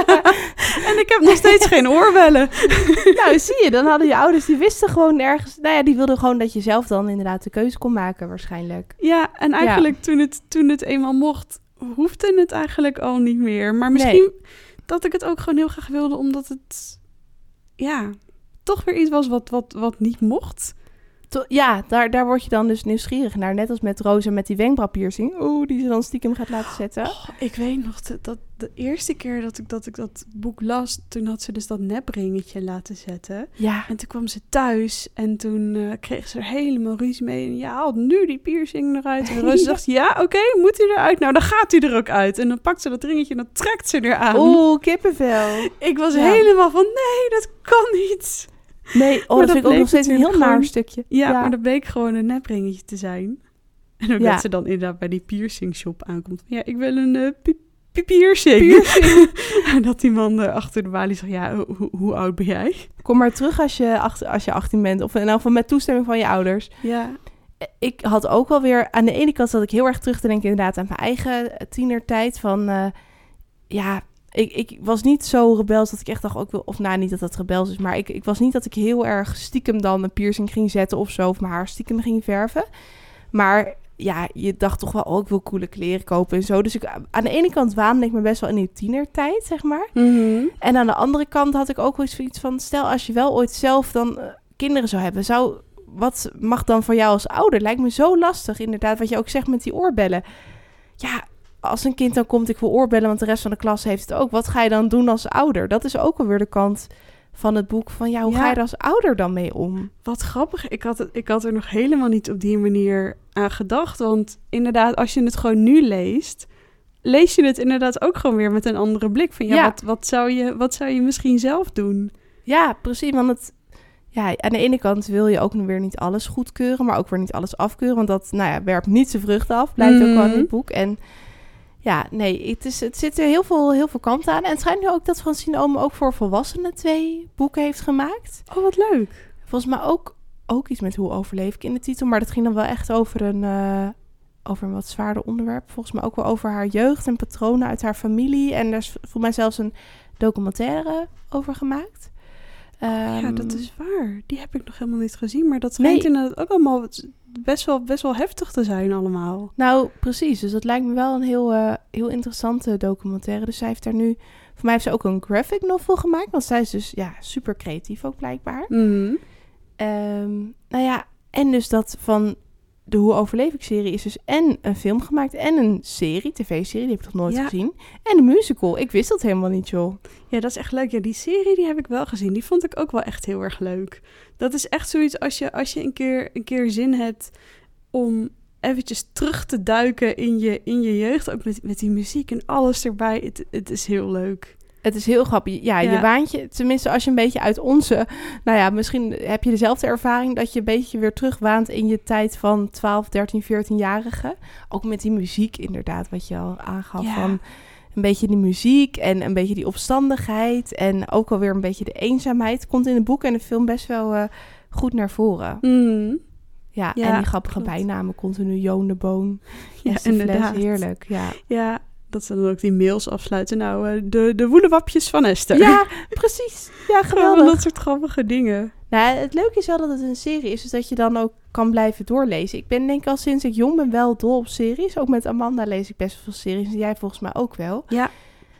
en ik heb nog steeds geen oorbellen. nou, zie je, dan hadden je ouders, die wisten gewoon ergens... Nou ja, die wilden gewoon dat je zelf dan inderdaad de keuze kon maken waarschijnlijk. Ja, en eigenlijk Toen, het, toen het eenmaal mocht, hoefde het eigenlijk al niet meer. Maar misschien dat ik het ook gewoon heel graag wilde, omdat het, ja, toch weer iets was wat, wat, wat niet mocht. To- ja, daar, daar word je dan dus nieuwsgierig naar. Net als met Rosa met die wenkbrauwpiercing. Oeh, die ze dan stiekem gaat laten zetten. Oh, ik weet nog, dat, dat de eerste keer dat ik, dat ik dat boek las, toen had ze dus dat nepringetje laten zetten. Ja, En toen kwam ze thuis en toen eh, kreeg ze er helemaal ruzie mee. En ja, haal nu die piercing eruit. En dacht, ja, oké, moet hij eruit? Nou, dan gaat hij er ook uit. En dan pakt ze dat ringetje en dan trekt ze eraan. oeh, kippenvel. Ik was Ja. helemaal van, nee, dat kan niet. Nee, oh, dat dat vind ik ook nog steeds een heel naar stukje. Ja, maar dat bleek gewoon een nepringetje te zijn. En ook Ja. dat ze dan inderdaad bij die piercing shop aankomt. Ja, ik wil een eh, pi- pi- piercing. en dat die man er achter de balie zegt, ja, ho- ho- hoe oud ben jij? Kom maar terug als je, acht- als je 18 bent. Of in elk geval met toestemming van je ouders. Ja, ik had ook wel weer... Aan de ene kant zat ik heel erg terug te denken inderdaad aan mijn eigen tienertijd. Van, eh, ja, ik, ik was niet zo rebels dat ik echt dacht... Ook wil, of nou, niet dat dat rebels is. Maar ik, ik was niet dat ik heel erg stiekem dan een piercing ging zetten of zo. Of mijn haar stiekem ging verven. Maar ja, je dacht toch wel... Oh, ik wil coole kleren kopen en zo. Dus ik, aan de ene kant waande ik me best wel in die tienertijd, zeg maar. En aan de andere kant had ik ook wel zoiets van... Stel, als je wel ooit zelf dan eh, kinderen zou hebben... Zou, wat mag dan voor jou als ouder? Lijkt me zo lastig, inderdaad. Wat je ook zegt met die oorbellen. Ja, als een kind dan komt, ik wil oorbellen... want de rest van de klas heeft het ook. Wat ga je dan doen als ouder? Dat is ook alweer de kant van het boek van ja, hoe Ja. ga je er als ouder dan mee om? Wat grappig. Ik had, het, ik had er nog helemaal niet op die manier aan gedacht. Want inderdaad, als je het gewoon nu leest, lees je het inderdaad ook gewoon weer met een andere blik. Van ja, Ja. Wat, wat, zou je, wat zou je misschien zelf doen? Ja, precies. Want het, ja, aan de ene kant wil je ook weer niet alles goedkeuren, maar ook weer niet alles afkeuren. Want dat nou ja, werpt niet zijn vruchten af, blijkt ook wel in Mhm. dit boek. En ja, nee, het, is, het zit er heel veel, heel veel kanten aan. En het schijnt nu ook dat Francine Omen ook voor volwassenen twee boeken heeft gemaakt. Oh, wat leuk. Volgens mij ook, ook iets met hoe overleef ik in de titel. Maar dat ging dan wel echt over een, eh, over een wat zwaarder onderwerp. Volgens mij ook wel over haar jeugd en patronen uit haar familie. En daar is voor mij zelfs een documentaire over gemaakt. ja, Ehm, dat is waar. Die heb ik nog helemaal niet gezien. Maar dat schijnt Nee. inderdaad ook allemaal best wel, best wel heftig te zijn allemaal. Nou, precies. Dus dat lijkt me wel een heel, eh, heel interessante documentaire. Dus zij heeft daar nu... Voor mij heeft ze ook een graphic novel gemaakt. Want zij is dus ja, super creatief ook blijkbaar. Ehm, nou ja, en dus dat van de Hoe Overleef ik serie is dus en een film gemaakt en een serie, tv-serie, die heb ik nog nooit Ja. gezien. En een musical. Ik wist dat helemaal niet, joh. Ja, dat is echt leuk. Ja, die serie die heb ik wel gezien. Die vond ik ook wel echt heel erg leuk. Dat is echt zoiets als je, als je een, keer, een keer zin hebt om eventjes terug te duiken in je, in je jeugd. Ook met, met die muziek en alles erbij. Het, het is heel leuk. Het is heel grappig. Ja, je Ja. waant je, tenminste als je een beetje uit onze... Nou ja, misschien heb je dezelfde ervaring dat je een beetje weer terugwaant in je tijd van 12, 13, 14-jarige. Ook met die muziek inderdaad, wat je al aangaf Ja. van... Een beetje die muziek en een beetje die opstandigheid. En ook alweer een beetje de eenzaamheid. Komt in het boek en de film best wel eh, goed naar voren. Mhm. Ja, Ja, en die grappige klopt. bijnamen. Continu Joon de Boon. Ja, Esther Fles, inderdaad. Heerlijk, ja. Ja, dat ze dan ook die mails afsluiten. Nou, eh, de, de woelewapjes van Esther. Ja, precies. Ja, geweldig. dat soort grappige dingen. Nou, het leuke is wel dat het een serie is, dus dat je dan ook kan blijven doorlezen. Ik ben denk ik al sinds ik jong ben wel dol op series. Ook met Amanda lees ik best wel veel series. En jij volgens mij ook wel. Ja.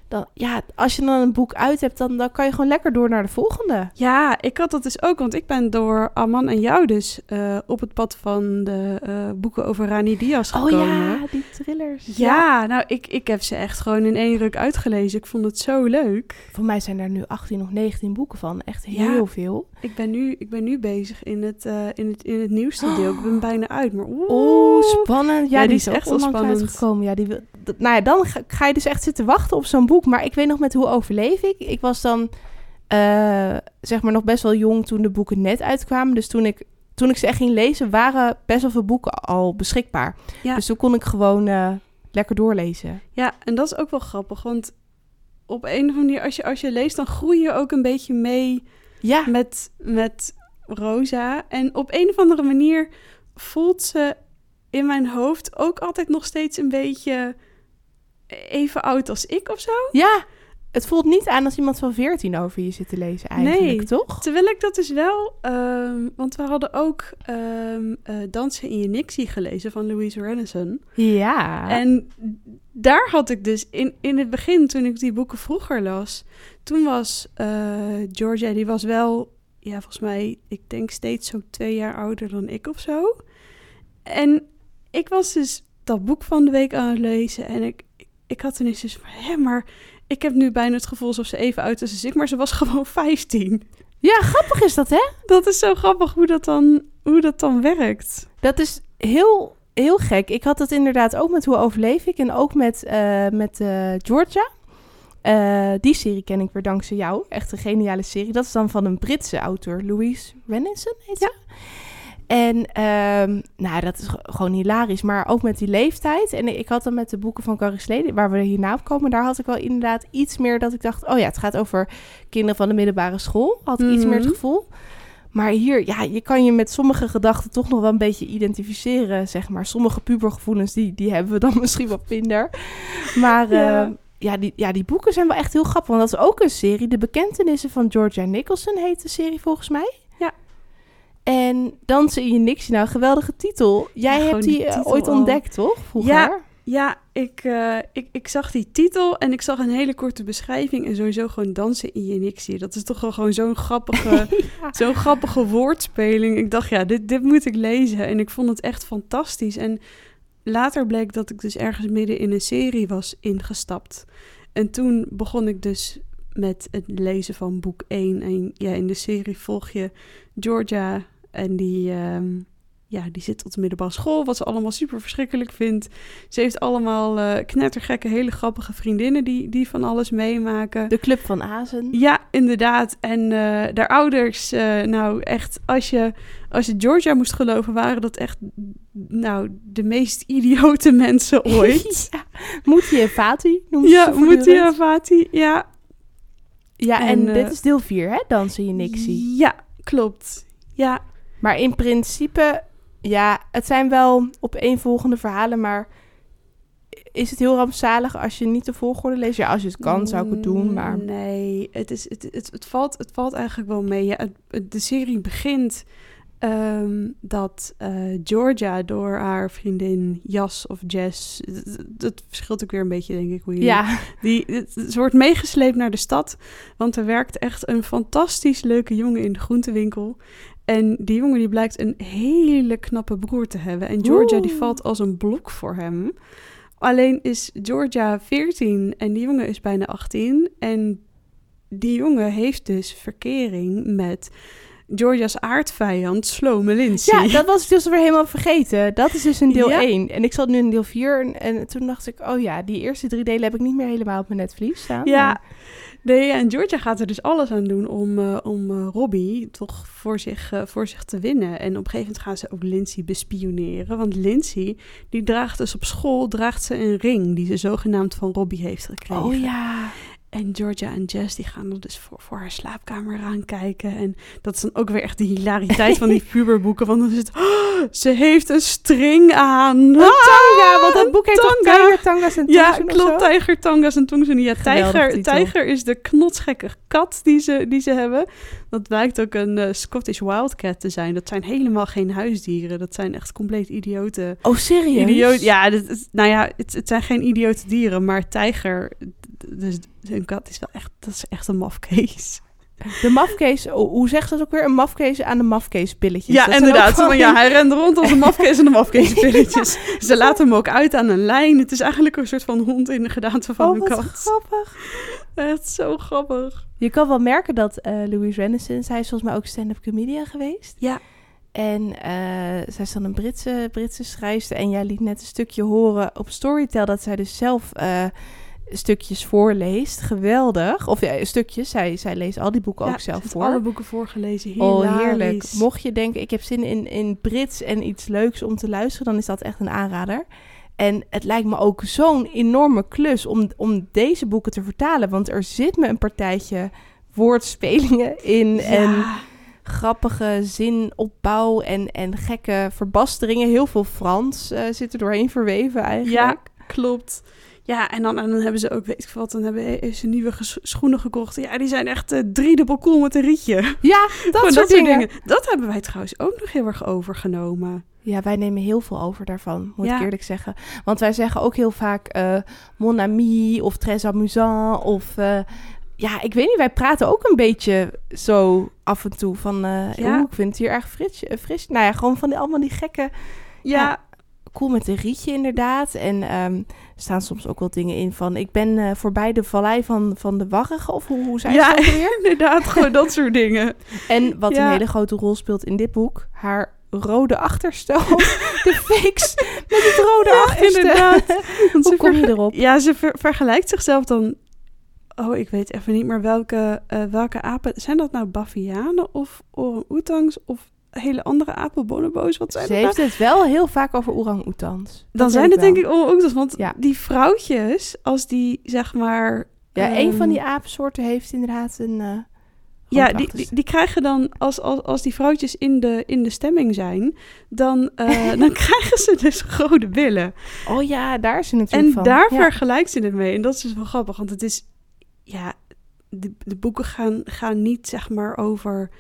Dan, ja, als je dan een boek uit hebt, dan, dan kan je gewoon lekker door naar de volgende. Ja, ik had dat dus ook, want ik ben door Aman en jou dus eh, op het pad van de eh, boeken over Rani Diaz gekomen. Oh ja, die thrillers. Ja, nou, ik, ik heb ze echt gewoon in één ruk uitgelezen. Ik vond het zo leuk. Voor mij zijn er nu 18 of 19 boeken van. Echt Ja. heel veel. Ik ben nu, ik ben nu bezig in het, eh, in het, in het nieuwste deel. Ik ben bijna uit, maar oeh. Oeh, spannend. Ja, Ja, die, die is echt wel spannend. uitgekomen. Ja, die wil, nou ja, dan ga, ga je dus echt zitten wachten op zo'n boek. Maar ik weet nog met hoe overleef ik. Ik was dan eh, zeg maar nog best wel jong toen de boeken net uitkwamen. Dus toen ik, toen ik ze echt ging lezen, waren best wel veel boeken al beschikbaar. Ja. Dus toen kon ik gewoon eh, lekker doorlezen. Ja, en dat is ook wel grappig, want op een of andere manier, als je, als je leest, dan groei je ook een beetje mee Ja, met, met Rosa. En op een of andere manier voelt ze in mijn hoofd ook altijd nog steeds een beetje even oud als ik of zo. ja. Het voelt niet aan als iemand van 14 over je zit te lezen eigenlijk, Nee. toch? Terwijl ik dat dus wel, ehm, want we hadden ook ehm, eh, Dansen in je Nixie gelezen van Louise Renison. Ja. En daar had ik dus in, in het begin, toen ik die boeken vroeger las, toen was eh, Georgia, die was wel, ja, volgens mij, ik denk steeds zo twee jaar ouder dan ik of zo. En ik was dus dat boek van de week aan het lezen en ik, ik had ineens dus van, hé, maar ik heb nu bijna het gevoel alsof ze even oud is als ik, maar ze was gewoon 15. ja, grappig is dat, hè? Dat is zo grappig hoe dat dan, hoe dat dan werkt. Dat is heel, heel gek. Ik had het inderdaad ook met Hoe Overleef ik en ook met, eh, met eh, Georgia. Eh, die serie ken ik weer dankzij jou. Echt een geniale serie. Dat is dan van een Britse auteur, Louise Renison heet ze. En ehm, nou, dat is gewoon hilarisch. Maar ook met die leeftijd. En ik had dan met de boeken van Carrie waar we hierna op komen, daar had ik wel inderdaad iets meer dat ik dacht, oh ja, het gaat over kinderen van de middelbare school. Had ik iets meer het Mhm. gevoel. Maar hier, ja, je kan je met sommige gedachten toch nog wel een beetje identificeren, zeg maar. Sommige pubergevoelens, die, die hebben we dan misschien wat minder. Maar Ja. ja. ja, die, ja, die boeken zijn wel echt heel grappig. Want dat is ook een serie. De Bekentenissen van Georgia Nicholson heet de serie volgens mij. En Dansen in je Nixie, nou, geweldige titel. Jij Ja, hebt die, die eh, ooit al. ontdekt, toch? Vroeger? Ja. Ja, ik, eh, ik, ik zag die titel en ik zag een hele korte beschrijving en sowieso gewoon dansen in je nixie. Dat is toch wel gewoon zo'n grappige, Ja. zo'n grappige woordspeling. Ik dacht, ja, dit, dit moet ik lezen en ik vond het echt fantastisch. En later bleek dat ik dus ergens midden in een serie was ingestapt. En toen begon ik dus met het lezen van boek 1. En ja, in de serie volg je Georgia en die, ehm, ja, die zit tot de middelbare school, wat ze allemaal super verschrikkelijk vindt. Ze heeft allemaal eh, knettergekke, hele grappige vriendinnen die, die van alles meemaken. De Club van Azen. Ja, inderdaad. En uh, haar ouders, uh, nou echt, als je, als je Georgia moest geloven, waren dat echt, nou, de meest idiote mensen ooit. ja. Muti en Fati noemen ja, ze ze Muti en voortdurend. Fati, ja. Ja, en, En, eh, dit is deel 4, hè? Dansen je Nixie. Ja, klopt. Ja, Maar in principe, ja, het zijn wel opeenvolgende verhalen, maar is het heel rampzalig als je niet de volgorde leest? Ja, als je het kan, zou ik het doen, maar... Nee, het, is, het, het, het, valt, het valt eigenlijk wel mee. Ja, het, het- de serie begint ehm, dat eh, Georgia door haar vriendin Jas of Jess... Dat, verschilt ook weer een beetje, denk ik, hoe je... Ja, Die, het- ze wordt meegesleept naar de stad, want er werkt echt een fantastisch leuke jongen in de groentewinkel. En die jongen die blijkt een hele knappe broer te hebben. En Georgia die valt als een blok voor hem. Alleen is Georgia 14 en die jongen is bijna 18. En die jongen heeft dus verkering met Georgia's aardvijand Slome Lindsay. ja, dat was ik dus weer helemaal vergeten. Dat is dus in deel Ja. 1. En ik zat nu in deel 4 en, en toen dacht ik, oh ja, die eerste drie delen heb ik niet meer helemaal op mijn netvlies staan. Ja, Maar- nee, en Georgia gaat er dus alles aan doen om, eh, om eh, Robbie toch voor zich, eh, voor zich te winnen. En op een gegeven moment gaan ze ook Lindsay bespioneren. Want Lindsay, die draagt dus op school draagt ze een ring die ze zogenaamd van Robbie heeft gekregen. Oh ja. En Georgia en Jess die gaan er dus voor, voor haar slaapkamer aan kijken. En dat is dan ook weer echt de hilariteit van die puberboeken. Want dan is het, "Oh, ze heeft een string aan. Een tanga, want dat een boek heet toch tanga. Tijger, Tanga's en Ja, klopt. zo? Tijger, tangas en tongzoen. Ja, tijger, tijger is de knotsgekke kat die ze, die ze hebben. Dat blijkt ook een eh, Scottish Wildcat te zijn. Dat zijn helemaal geen huisdieren. Dat zijn echt compleet idiote... Oh, serieus? Idioot, ja, nou ja, het, het zijn geen idiote dieren, maar tijger, dus een kat is wel echt, dat is echt een mafkees. De mafkees, hoe zegt dat ook weer? Een mafkees aan de mafkeespilletjes. Ja, Dat zijn inderdaad. Maar ja, hij rende rond als een mafkees en de mafkeespilletjes. Ze laten hem ook uit aan een lijn. Het is eigenlijk een soort van hond in de gedaante van Oh, een wat kat. grappig. Echt zo grappig. Je kan wel merken dat eh Louise Renaissance, hij is volgens mij ook stand-up comedian geweest. Ja. En eh, zij is dan een Britse, Britse schrijfster. En jij liet net een stukje horen op Storytel dat zij dus zelf eh, stukjes voorleest. Geweldig. Of ja, stukjes. Zij, zij leest al die boeken Ja, ook zelf voor. alle boeken voorgelezen. Oh, Hilarisch. heerlijk. Mocht je denken, ik heb zin in, in Brits en iets leuks om te luisteren, dan is dat echt een aanrader. En het lijkt me ook zo'n enorme klus om, om deze boeken te vertalen. Want er zit me een partijtje woordspelingen in. En grappige zinopbouw en, en gekke verbasteringen. Heel veel Frans eh, zit er doorheen verweven eigenlijk. Ja, klopt. Ja, en dan, en dan hebben ze ook, weet ik veel wat, dan hebben ze nieuwe schoenen gekocht. Ja, die zijn echt eh, driedubbel cool met een rietje. Ja, dat, soort, dingen. Dat hebben wij trouwens ook nog heel erg overgenomen. Ja, wij nemen heel veel over daarvan, moet Ja. ik eerlijk zeggen. Want wij zeggen ook heel vaak eh, mon ami of très amusant of... eh, ja, ik weet niet, wij praten ook een beetje zo af en toe van... Ja. ik vind het hier erg fris, fris. Nou ja, gewoon van die, allemaal die gekke... Ja, Ja. Cool met een rietje inderdaad. En ehm, er staan soms ook wel dingen in van... Ik ben eh, voorbij de vallei van, van de Warrige, of hoe, hoe zei Ja. ze dat weer? inderdaad, gewoon dat soort dingen. En wat Ja. een hele grote rol speelt in dit boek... haar rode achterstel. de fix met het rode Ja, achterstel. inderdaad. Hoe kom je erop? Ja, ze ver- vergelijkt zichzelf dan... Oh, ik weet even niet meer welke, eh, welke apen... Zijn dat nou bavianen of orang-oetangs of hele andere apen, bonobo's? Wat zijn Ze dat nou? heeft het wel heel vaak over orang-oetans. Dan zijn het denk ik orang-oetans. Want Ja. die vrouwtjes, als die zeg maar... Ja, een van ehm, die apensoorten heeft inderdaad een... eh, Ja, die, die, krijgen dan, als, als, als die vrouwtjes in de, in de stemming zijn, dan, eh, dan krijgen ze dus rode billen. Oh ja, daar is ze natuurlijk En van. daar Ja. vergelijkt ze het mee. En dat is dus wel grappig, want het is, ja, de, de boeken gaan, gaan niet zeg maar over,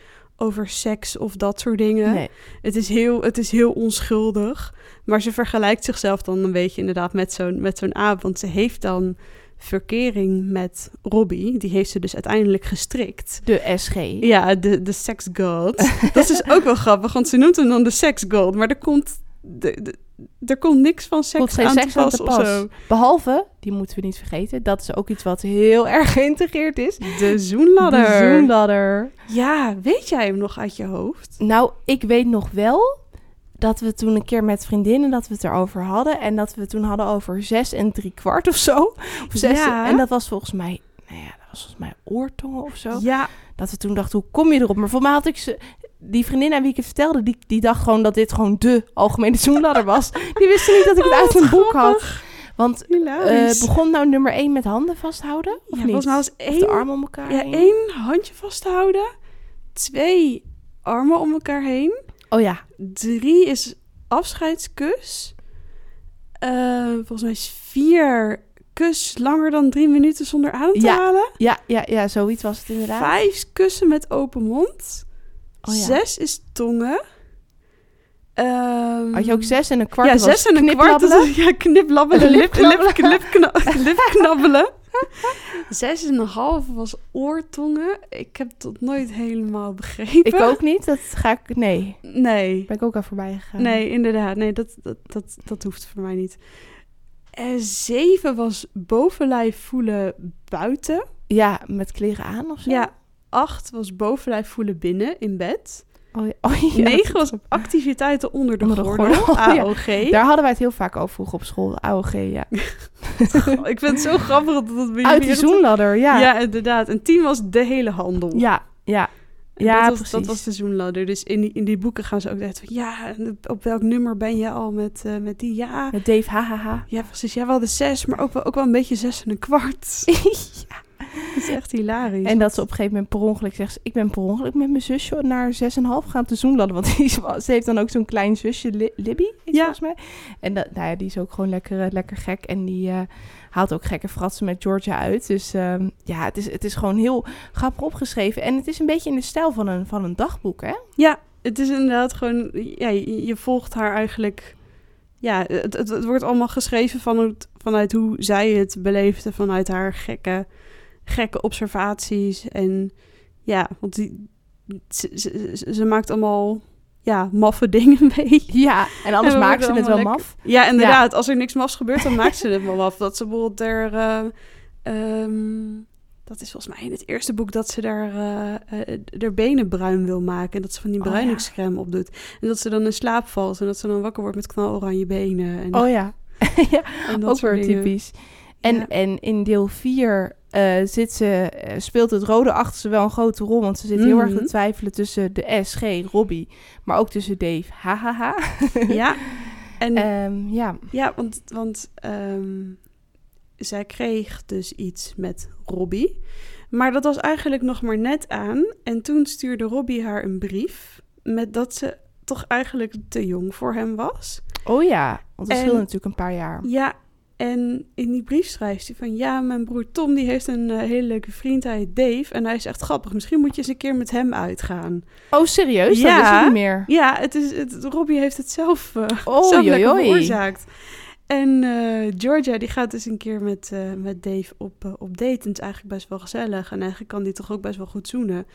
over seks of dat soort dingen. Nee. Het, is heel, het is heel onschuldig. Maar ze vergelijkt zichzelf dan een beetje inderdaad met zo'n, met zo'n aap. Want ze heeft dan verkering met Robbie. Die heeft ze dus uiteindelijk gestrikt. De SG. Ja, de, de sex god. dat is dus ook wel grappig, want ze noemt hem dan de sex god. Maar er komt de, de- er komt niks van seks geen aan seks te aan pas of zo. Behalve, die moeten we niet vergeten, dat is ook iets wat heel erg geïntegreerd is. De zoenladder. De zoenladder. Ja, weet jij hem nog uit je hoofd? Nou, ik weet nog wel dat we toen een keer met vriendinnen dat we het erover hadden. En dat we het toen hadden over zes en drie kwart of zo. Of zes, Ja. En dat was volgens mij, nou ja, dat was volgens mij oortongen of zo. Ja, Dat we toen dachten, hoe kom je erop? Maar voor mij had ik ze... Die vriendin aan wie ik het vertelde, die, die dacht gewoon dat dit gewoon de algemene zoenladder was. Die wisten niet dat ik het Oh, uit een boek had. Want hilarisch. begon nou nummer één met handen vasthouden? Of ja, niet? volgens mij was Of één, de armen om elkaar ja, heen? één handje vasthouden. Twee armen om elkaar heen. Oh ja, Drie is afscheidskus. Eh, volgens mij is vier kus langer dan drie minuten zonder adem te Ja. halen. ja, ja, ja, zoiets was het inderdaad. Vijf kussen met open mond. Oh ja. Zes is tongen. Ehm, Had je ook zes en een kwart? Ja, zes en een kwart. is- Ja, kniplabbelen. Lip, lip, Lipknabbelen. lip, kna- lipknabbelen. Zes en een half was oortongen. Ik heb dat nooit helemaal begrepen. Ik ook niet. Dat ga ik... Nee, Nee. ben ik ook al voorbij gegaan. Nee, inderdaad. Nee, dat, dat, dat, dat hoeft voor mij niet. En zeven was bovenlijf voelen buiten. Ja, met kleren aan of zo? Ja. Acht was bovenlijf voelen binnen in bed. Oh, ja. Oh, ja, Negen dat- was activiteiten onder de, Onder de gordel. gordel, ja. AOG. Daar hadden wij het heel vaak over vroeger op school. De AOG, ja. Ik vind het zo grappig dat dat bij Uit echt- zoenladder, ja. Ja. inderdaad. En tien was de hele handel. Ja, ja. Ja, dat was, precies. dat was de zoenladder. Dus in die, in die boeken gaan ze ook echt van... Ja, op welk nummer ben je al met, eh, met die? Ja, Met Dave, hahaha. ja, precies. Ja, wel de zes, maar ook wel, ook wel een beetje zes en een kwart. Dat is echt hilarisch. En dat ze op een gegeven moment per ongeluk zegt... Ik ben per ongeluk met mijn zusje naar 6,5 gaan te zoenladden. Want die ze heeft dan ook zo'n klein zusje, Li- Libby, Ja. volgens mij. En dat, nou ja, die is ook gewoon lekker, eh, lekker gek. En die eh, haalt ook gekke fratsen met Georgia uit. Dus ehm, ja, het is, het is gewoon heel grappig opgeschreven. En het is een beetje in de stijl van een, van een dagboek, hè? Ja, het is inderdaad gewoon... Ja, je, je volgt haar eigenlijk... Ja, het, het, het wordt allemaal geschreven vanuit, vanuit hoe zij het beleefde. Vanuit haar gekke, gekke observaties. En ja, want die, ze, ze, ze- ze maakt allemaal... Ja, maffe dingen mee. Ja, en anders En maken ze het wel maf. Ja, inderdaad. Als er niks mafs gebeurt, dan maakt ze het wel af. Dat ze bijvoorbeeld er... eh, ehm, dat is volgens mij in het eerste boek dat ze daar haar benen bruin wil maken. En dat ze van die Oh, ja. bruiningscrème op doet. En dat ze dan in slaap valt. En dat ze dan wakker wordt met knaloranje benen. En, Oh ja, ja ook weer typisch. En, Ja. en in deel 4 zit ze, eh, speelt het rode achter ze wel een grote rol. Want ze zit heel erg Mhm. te twijfelen tussen de SG, Robbie, maar ook tussen Dave, hahaha. Ja. En Ehm, ja, ja, want, want ehm, zij kreeg dus iets met Robbie. Maar dat was eigenlijk nog maar net aan. En toen stuurde Robbie haar een brief met dat ze toch eigenlijk te jong voor hem was. oh ja, want dat scheelde natuurlijk een paar jaar. Ja, en in die brief schrijft hij van... Ja, mijn broer Tom die heeft een eh, hele leuke vriend, hij heet Dave. En hij is echt grappig. Misschien moet je eens een keer met hem uitgaan. Oh, serieus? Ja. Dat is het niet meer. Ja, het is, het, Robbie heeft het zelf, Oh, zelf veroorzaakt. En eh, Georgia die gaat dus een keer met, met Dave op, op date. En het is eigenlijk best wel gezellig. En eigenlijk kan die toch ook best wel goed zoenen.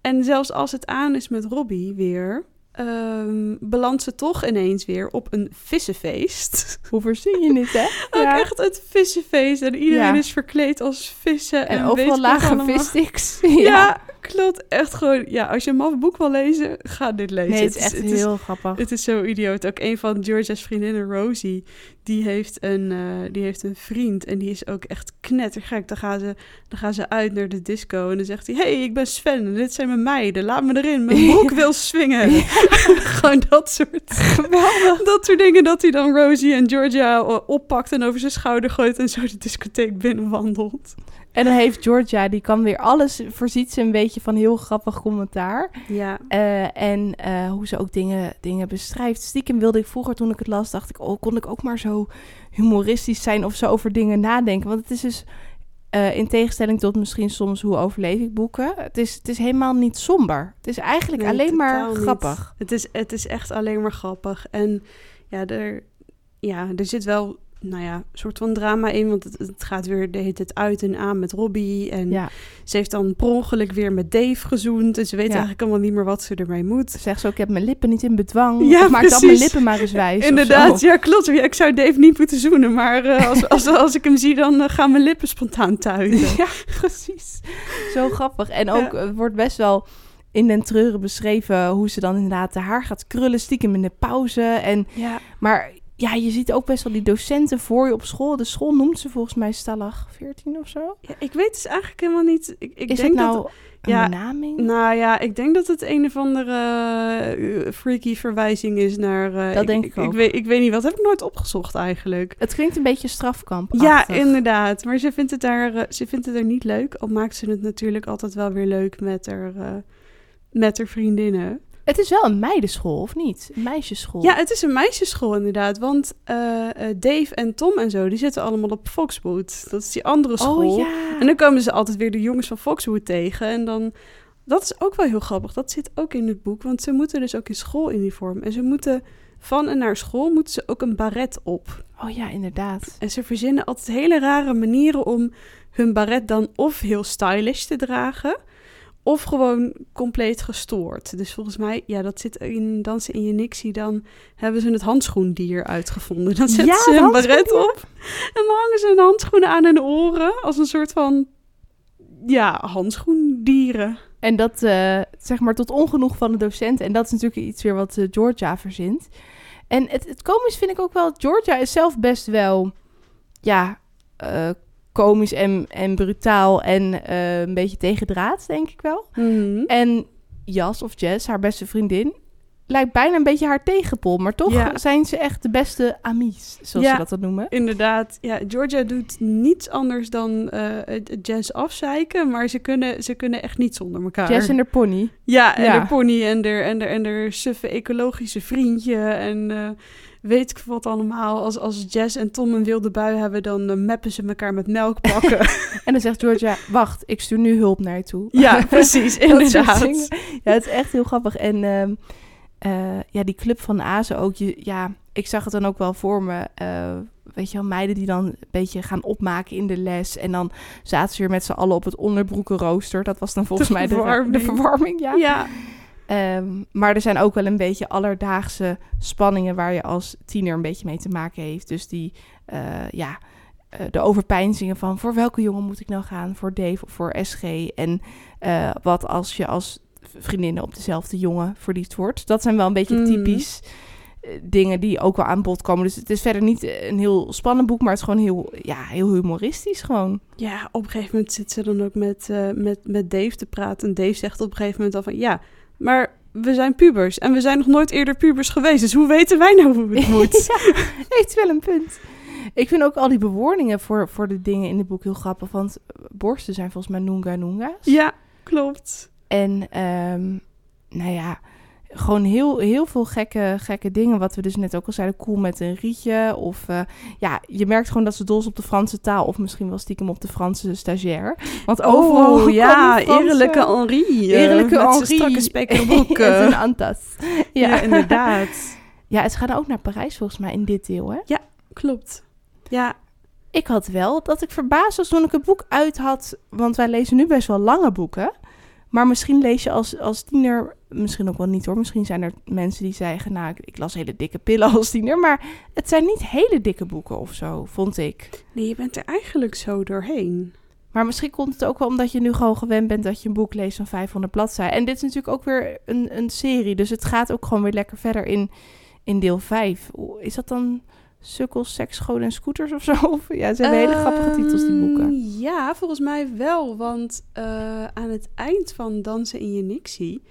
En zelfs als het aan is met Robbie weer... ehm belandt ze toch ineens weer op een vissenfeest. Hoe verzin je dit, hè? Ook Ja. echt het vissenfeest. En iedereen Ja. is verkleed als vissen. En, ik overal lage vissticks. Ja. Klopt. Echt gewoon... Ja, als je een maf boek wil lezen, ga dit lezen. Nee, het is echt heel grappig. Het is zo idioot. Ook een van Georgia's vriendinnen, Rosie, die heeft een, eh, die heeft een vriend. En die is ook echt knettergek. Dan gaan, ze, dan gaan ze uit naar de disco. En dan zegt hij, hey, ik ben Sven. En dit zijn mijn meiden. Laat me erin. Mijn broek wil swingen. Gewoon dat soort, Geweldig. dat soort dingen. Dat hij dan Rosie en Georgia eh, oppakt en over zijn schouder gooit. En zo de discotheek binnenwandelt. En dan heeft Georgia, die kan weer alles, voorziet ze een beetje van heel grappig commentaar. Ja. Eh, en eh, hoe ze ook dingen, dingen beschrijft. Stiekem wilde ik vroeger, toen ik het las, dacht ik... oh, kon ik ook maar zo humoristisch zijn of zo over dingen nadenken. Want het is dus, eh, in tegenstelling tot misschien soms hoe overleef ik boeken... Het is, het is helemaal niet somber. Het is eigenlijk Nee, alleen maar niet. grappig. Het is, het is echt alleen maar grappig. En ja, er, ja, er zit wel nou ja, soort van drama in. Want het, het gaat weer de hele tijd uit en aan met Robbie. En Ja, ze heeft dan per ongeluk weer met Dave gezoend. En ze weet Ja. eigenlijk allemaal niet meer wat ze ermee moet. zegt ze ook, ik heb mijn lippen niet in bedwang. Ja, maak dan mijn lippen maar eens wijs. Inderdaad, zo. ja, klopt. Ja, ik zou Dave niet moeten zoenen. Maar eh, als, als, als ik hem zie, dan eh, gaan mijn lippen spontaan tuiten. Ja, precies. Zo grappig. En ook eh, wordt best wel in den treuren beschreven hoe ze dan inderdaad de haar gaat krullen, stiekem in de pauze. En, Ja, maar ja, je ziet ook best wel die docenten voor je op school. De school noemt ze volgens mij Stallag 14 of zo. ja, ik weet dus eigenlijk helemaal niet. Ik, ik Is denk het nou dat, een ja, benaming? Nou ja, ik denk dat het een of andere eh, freaky verwijzing is naar. eh, Dat denk ik ik, weet, ik weet niet, wat heb ik nooit opgezocht eigenlijk? het klinkt een beetje strafkamp. Ja, inderdaad. Maar ze vindt, het daar, eh, ze vindt het er niet leuk. Al maakt ze het natuurlijk altijd wel weer leuk met haar, met haar vriendinnen. Het is wel een meidenschool, of niet? Een meisjesschool. Ja, het is een meisjesschool inderdaad. Want eh, eh, Dave en Tom en zo, die zitten allemaal op Foxwood. Dat is die andere school. Oh ja. En dan komen ze altijd weer de jongens van Foxwood tegen. En dan, dat is ook wel heel grappig. Dat zit ook in het boek. Want ze moeten dus ook in schooluniform. En ze moeten van en naar school moeten ze ook een baret op. Oh ja, inderdaad. En ze verzinnen altijd hele rare manieren om hun baret dan of heel stylish te dragen. Of gewoon compleet gestoord. Dus volgens mij, ja, dat zit in Dansen in je Nixie. Dan hebben ze het handschoendier uitgevonden. Dan zetten Ja, ze een baret op. En dan hangen ze hun handschoenen aan hun oren. Als een soort van, ja, handschoendieren. En dat, eh, zeg maar, tot ongenoeg van de docenten. En dat is natuurlijk iets weer wat eh, Georgia verzint. En het, het komisch vind ik ook wel... Georgia is zelf best wel, ja, eh, komisch en, en brutaal en eh, een beetje tegendraads, denk ik wel. En Jas of Jess, haar beste vriendin, lijkt bijna een beetje haar tegenpol. Maar toch Ja. zijn ze echt de beste amies, zoals Ja. ze dat dan noemen. Inderdaad, ja, Georgia doet niets anders dan eh, het het jazz afzeiken, maar ze kunnen, ze kunnen echt niet zonder elkaar. Jess en haar pony. Ja, en Ja. de pony en de, en en suffe ecologische vriendje en eh, weet ik wat allemaal. Als, als Jess en Tom een wilde bui hebben, dan eh, mappen ze elkaar met melk pakken. En dan zegt Georgia, wacht, ik stuur nu hulp naar je toe. ja, precies, inderdaad. Ja, het is echt heel grappig. En ehm, eh, ja, die club van Azen ook. Je, ja, ik zag het dan ook wel voor me. eh, weet je wel, meiden die dan een beetje gaan opmaken in de les. En dan zaten ze weer met z'n allen op het onderbroekenrooster. Dat was dan volgens De mij de, de verwarming. verwarming. Ja. Ja, Ehm, maar er zijn ook wel een beetje alledaagse spanningen waar je als tiener een beetje mee te maken heeft. Dus die, eh, ja, eh, de overpeinzingen van voor welke jongen moet ik nou gaan? Voor Dave of voor SG? En eh, wat als je als vriendinnen op dezelfde jongen verliefd wordt? Dat zijn wel een beetje Mhm. typisch dingen die ook wel aan bod komen. Dus het is verder niet een heel spannend boek, maar het is gewoon heel, ja, heel humoristisch gewoon. ja, op een gegeven moment zit ze dan ook met, met, met Dave te praten. En Dave zegt op een gegeven moment al van, ja, maar we zijn pubers. En we zijn nog nooit eerder pubers geweest. Dus hoe weten wij nou hoe het moet? ja, heeft wel een punt. Ik vind ook al die bewoordingen voor, voor de dingen in het boek heel grappig. Want borsten zijn volgens mij noonga noonga's. ja, klopt. En ehm, nou ja, gewoon heel, heel veel gekke, gekke dingen. Wat we dus net ook al zeiden. Cool met een rietje. Of eh, ja, je merkt gewoon dat ze dol is op de Franse taal. Of misschien wel stiekem op de Franse stagiair. Want overal Oh, ja, eerlijke Henri. eh, Eerlijke met zijn Henri. strakke spijkerbroeken. en zijn antas. ja. Ja. inderdaad. Ja, ze gaan ook naar Parijs volgens mij in dit deel, hè? Klopt. Ja, Ik had wel dat ik verbaasd was toen ik het boek uit had. Want wij lezen nu best wel lange boeken. Maar misschien lees je als, als tiener, misschien ook wel niet hoor. Misschien zijn er mensen die zeggen, nou, ik, ik las hele dikke pillen als tiener. Maar het zijn niet hele dikke boeken of zo, vond ik. nee, je bent er eigenlijk zo doorheen. Maar misschien komt het ook wel omdat je nu gewoon gewend bent dat je een boek leest van 500 bladzijden. En dit is natuurlijk ook weer een, een serie. Dus het gaat ook gewoon weer lekker verder in, in deel 5. Oeh, Is dat dan Sukkels, Seks, Scholen en Scooters of zo? Ja, het zijn hele grappige titels, die boeken. Ehm, Ja, volgens mij wel. Want eh, aan het eind van Dansen in je Nixie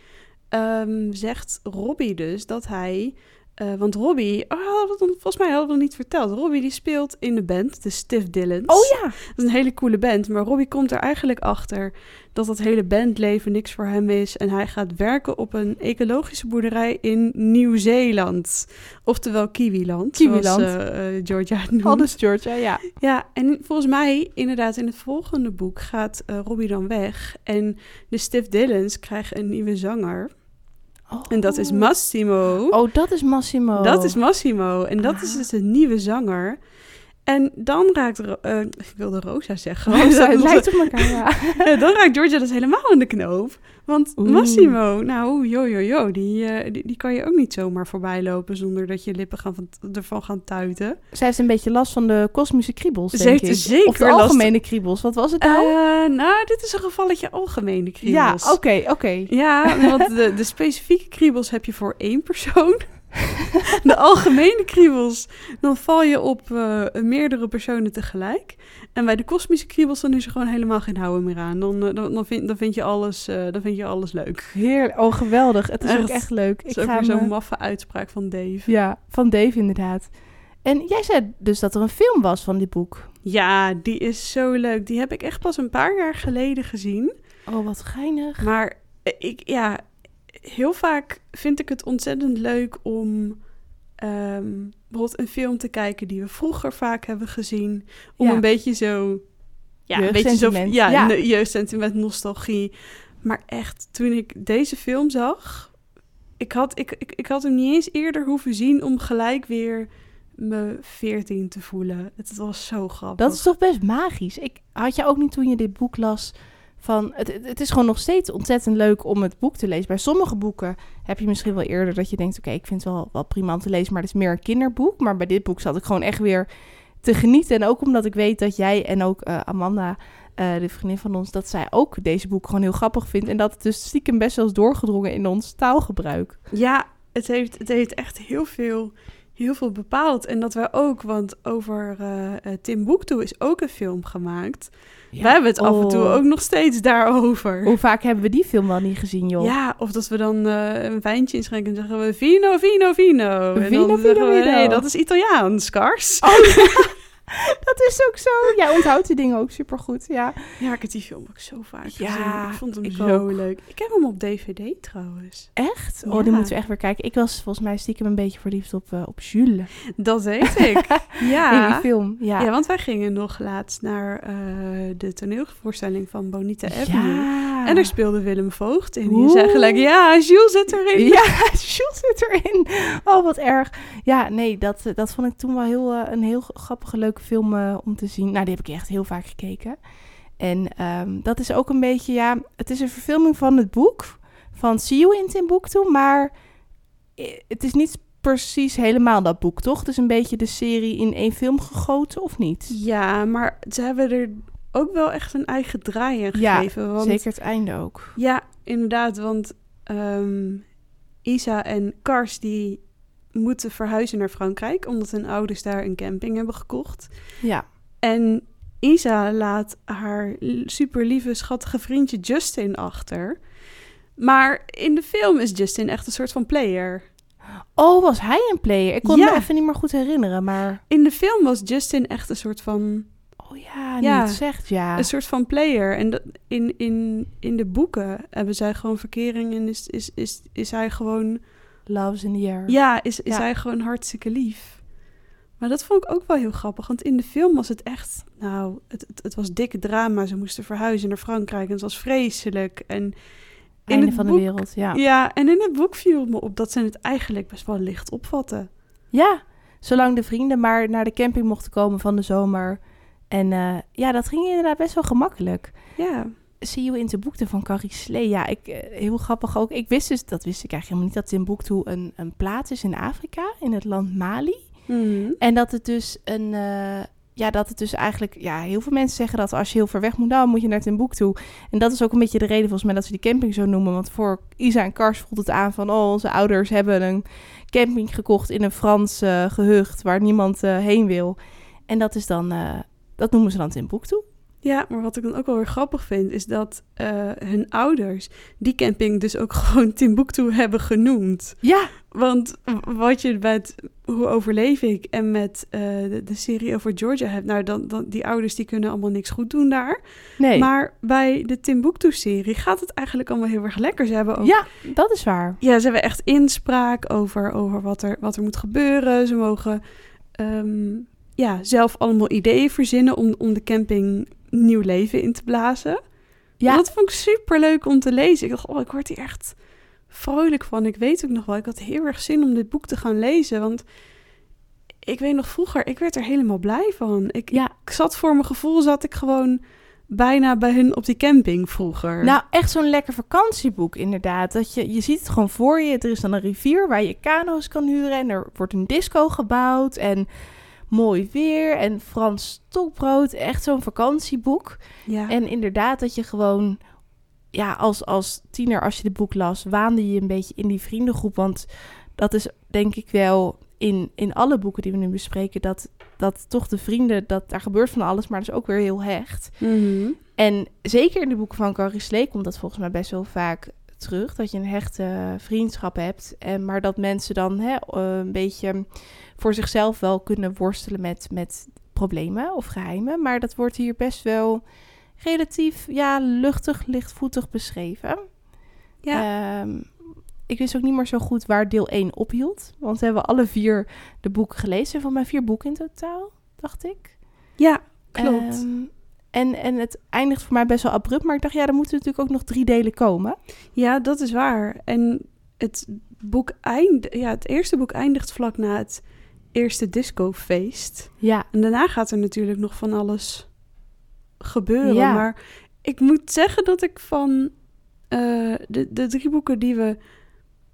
ehm, zegt Robbie dus dat hij... eh, want Robbie, oh, volgens mij hadden we het niet verteld. Robbie die speelt in de band, de Stiff Dillons. Oh ja! Dat is een hele coole band. Maar Robbie komt er eigenlijk achter dat dat hele bandleven niks voor hem is. En hij gaat werken op een ecologische boerderij in Nieuw-Zeeland. Oftewel Kiwiland. Kiwiland. Zoals eh, eh, Georgia noemt. Aldus Georgia, ja. Ja, en volgens mij, inderdaad, in het volgende boek gaat Robbie dan weg. En de Stiff Dillons krijgen een nieuwe zanger. En dat is Massimo. Oh, dat is Massimo. Dat is Massimo. En dat is Ah. dus een nieuwe zanger. En dan raakt, eh, ik wilde Rosa zeggen. Het lijkt op elkaar, ja. Eh, dan raakt Georgia dus helemaal in de knoop. Want Oeh. Massimo, nou, joh, joh, joh, die, eh, die, die kan je ook niet zomaar voorbij lopen zonder dat je lippen gaan van, ervan gaan tuiten. Zij heeft een beetje last van de kosmische kriebels, Ze denk heeft ik. zeker of de last- algemene kriebels. Wat was het nou? Nou, dit is een gevalletje algemene ja, kriebels. oké, oké. Ja, want de, de specifieke kriebels heb je voor één persoon. De algemene kriebels, dan val je op eh, meerdere personen tegelijk. En bij de kosmische kriebels, dan is er gewoon helemaal geen houden meer aan. Dan, eh, dan, dan, vind, dan, vind, je alles, eh, dan vind je alles leuk. Heerlijk. Oh, geweldig. Het is ook Echt. leuk. Dat is Ik ook weer zo'n me- maffe uitspraak van Dave. Ja, van Dave inderdaad. En jij zei dus dat er een film was van dit boek. Ja, die is zo leuk. Die heb ik echt pas een paar jaar geleden gezien. Oh, wat geinig. Maar ik, ja, heel vaak vind ik het ontzettend leuk om ehm, bijvoorbeeld een film te kijken die we vroeger vaak hebben gezien. Om Ja. een beetje zo, ja, een beetje zo, ja, Ja. jeugdsentiment, nostalgie. Maar echt, toen ik deze film zag, ik had, ik, ik, ik had hem niet eens eerder hoeven zien om gelijk weer me 14 te voelen. Het was zo grappig. Dat is toch best magisch. Ik had je ook niet toen je dit boek las van het, het- is gewoon nog steeds ontzettend leuk om het boek te lezen. Bij sommige boeken heb je misschien wel eerder dat je denkt, oké, ik vind het wel, wel prima om te lezen, maar het is meer een kinderboek. Maar bij dit boek zat ik gewoon echt weer te genieten. En ook omdat ik weet dat jij en ook eh, Amanda, eh, de vriendin van ons, dat zij ook deze boek gewoon heel grappig vindt. En dat het dus stiekem best wel is doorgedrongen in ons taalgebruik. Ja, het heeft, het heeft echt heel veel, heel veel bepaald. En dat wij ook, want over Timbuktu is ook een film gemaakt. Wij hebben het af en toe Oh. ook nog steeds daarover. Hoe vaak hebben we die film wel niet gezien, joh? Ja, of dat we dan eh, een wijntje inschenken en zeggen we vino, vino, vino. En Vino, dan vino, we, vino. nee, dat is Italiaans, Kars. Oh, dat is ook zo. Jij onthoudt die dingen ook supergoed, ja. Ja, ik heb die film ook zo vaak Ja, gezien. Ik vond hem ik zo ook. leuk. Ik heb hem op DVD trouwens. Echt? Oh, Ja. die moeten we echt weer kijken. Ik was volgens mij stiekem een beetje verliefd op, eh, op Jules. Dat weet ik. In ja. die film, ja. Ja. want wij gingen nog laatst naar eh, de toneelvoorstelling van Bonita Avenue. Ja. En er speelde Willem Voogd in. Die zei gelijk, ja, Jules zit erin. Ja, Jules zit erin. Oh, wat erg. Ja, nee, dat, eh, dat vond ik toen wel heel, een heel grappige, leuke film eh, om te zien. Nou, die heb ik echt heel vaak gekeken. En ehm, dat is ook een beetje, ja, het is een verfilming van het boek van See You in Timbuktu, maar eh, het is niet precies helemaal dat boek, toch? Het is een beetje de serie in één film gegoten, of niet? Ja, maar ze hebben er ook wel echt een eigen draai aan Ja, gegeven. want, Zeker het einde ook. Ja, inderdaad, want ehm, Isa en Kars die moeten verhuizen naar Frankrijk... omdat hun ouders daar een camping hebben gekocht. Ja. En Isa laat haar super lieve, schattige vriendje Justin achter. Maar in de film is Justin echt een soort van player. Oh, was hij een player? Ik kon Ja. me even niet meer goed herinneren, maar... In de film was Justin echt een soort van, Oh ja, Ja. het zegt, ja. een soort van player. En dat, in, in, in de boeken hebben zij gewoon verkering en is, is, is, is hij gewoon... Love's in the air. Ja, is, is Ja. hij gewoon hartstikke lief. Maar dat vond ik ook wel heel grappig. Want in de film was het echt... Nou, het, het, het was dikke drama. Ze moesten verhuizen naar Frankrijk. En het was vreselijk. En in Einde het van boek- de wereld, ja. Ja, en in het boek viel me op dat ze het eigenlijk best wel licht opvatten. Ja, zolang de vrienden maar naar de camping mochten komen van de zomer. En eh, ja, dat ging inderdaad best wel gemakkelijk. Ja, See You in Timbuktu van Carrie Slee. Ja, ik, eh, heel grappig ook. Ik wist dus, dat wist ik eigenlijk helemaal niet, dat Timbuktu een, een plaats is in Afrika, in het land Mali. Mhm. En dat het dus een... eh, ja, dat het dus eigenlijk... Ja, heel veel mensen zeggen dat als je heel ver weg moet, dan moet je naar Timbuktu. En dat is ook een beetje de reden volgens mij dat ze die camping zo noemen. Want voor Isa en Kars voelt het aan van... Oh, onze ouders hebben een camping gekocht in een Frans eh, gehucht... waar niemand heen wil. En dat is dan... dat noemen ze dan Timbuktu. Ja, maar wat ik dan ook wel weer grappig vind... is dat eh, hun ouders die camping dus ook gewoon Timbuktu hebben genoemd. Ja, Want wat je met Hoe overleef ik en met eh, de, de serie over Georgia hebt... nou, dan, dan, die ouders die kunnen allemaal niks goed doen daar. nee. Maar bij de Timbuktu-serie gaat het eigenlijk allemaal heel erg lekker. Ze hebben ook Ja, dat is waar. Ja, ze hebben echt inspraak over, over wat, er, wat er moet gebeuren. Ze mogen ehm, ja, zelf allemaal ideeën verzinnen om, om de camping nieuw leven in te blazen. Ja, Dat vond ik super leuk om te lezen. Ik dacht, oh, ik word hier echt vrolijk van. Ik weet ook nog wel, ik had heel erg zin om dit boek te gaan lezen. Want ik weet nog vroeger, ik werd er helemaal blij van. Ik, Ja. ik zat voor mijn gevoel, zat ik gewoon bijna bij hun op die camping vroeger. Nou, echt zo'n lekker vakantieboek inderdaad. Dat je, je ziet het gewoon voor je. Er is dan een rivier waar je kano's kan huren. En er wordt een disco gebouwd. En mooi weer. En Frans stokbrood. Echt zo'n vakantieboek. ja. En inderdaad dat je gewoon... Ja, als, als tiener, als je dit boek las, waande je een beetje in die vriendengroep. Want dat is denk ik wel in, in alle boeken die we nu bespreken... Dat, dat toch de vrienden, dat, daar gebeurt van alles, maar dat is ook weer heel hecht. Mhm. En zeker in de boeken van Carrie Slee komt dat volgens mij best wel vaak terug. Dat je een hechte vriendschap hebt. En, maar dat mensen dan hè, eh, een beetje voor zichzelf wel kunnen worstelen met, met problemen of geheimen. Maar dat wordt hier best wel relatief ja, luchtig, lichtvoetig beschreven. ja. Ehm, ik wist ook niet meer zo goed waar deel 1 ophield. Want we hebben alle vier de boeken gelezen. Van mijn vier boeken in totaal, dacht ik. ja, klopt. Ehm, en, en het eindigt voor mij best wel abrupt. Maar ik dacht, ja, er moeten natuurlijk ook nog drie delen komen. Ja, dat is waar. En het boek eind, ja, het eerste boek eindigt vlak na het eerste discofeest. Ja, En daarna gaat er natuurlijk nog van alles gebeuren. Ja. Maar ik moet zeggen dat ik van eh, de, de drie boeken die we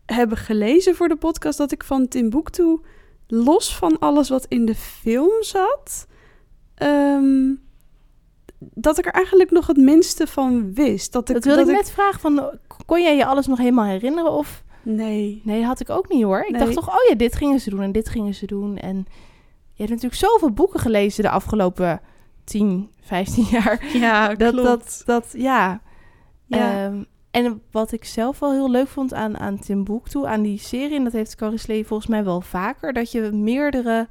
hebben gelezen voor de podcast, dat ik van Timbuktu, los van alles wat in de film zat, ehm, dat ik er eigenlijk nog het minste van wist. Dat ik, dat wilde dat ik net vragen. Van, kon jij je alles nog helemaal herinneren? Of Nee. nee, had ik ook niet hoor. Ik Nee. dacht toch, oh ja, dit gingen ze doen en dit gingen ze doen. En je hebt natuurlijk zoveel boeken gelezen de afgelopen 10, 15 jaar. Ja, Dat, dat, dat, ja. ja. Ehm, en wat ik zelf wel heel leuk vond aan, aan Timbuktu, aan die serie, en dat heeft Carrie volgens mij wel vaker, dat je meerdere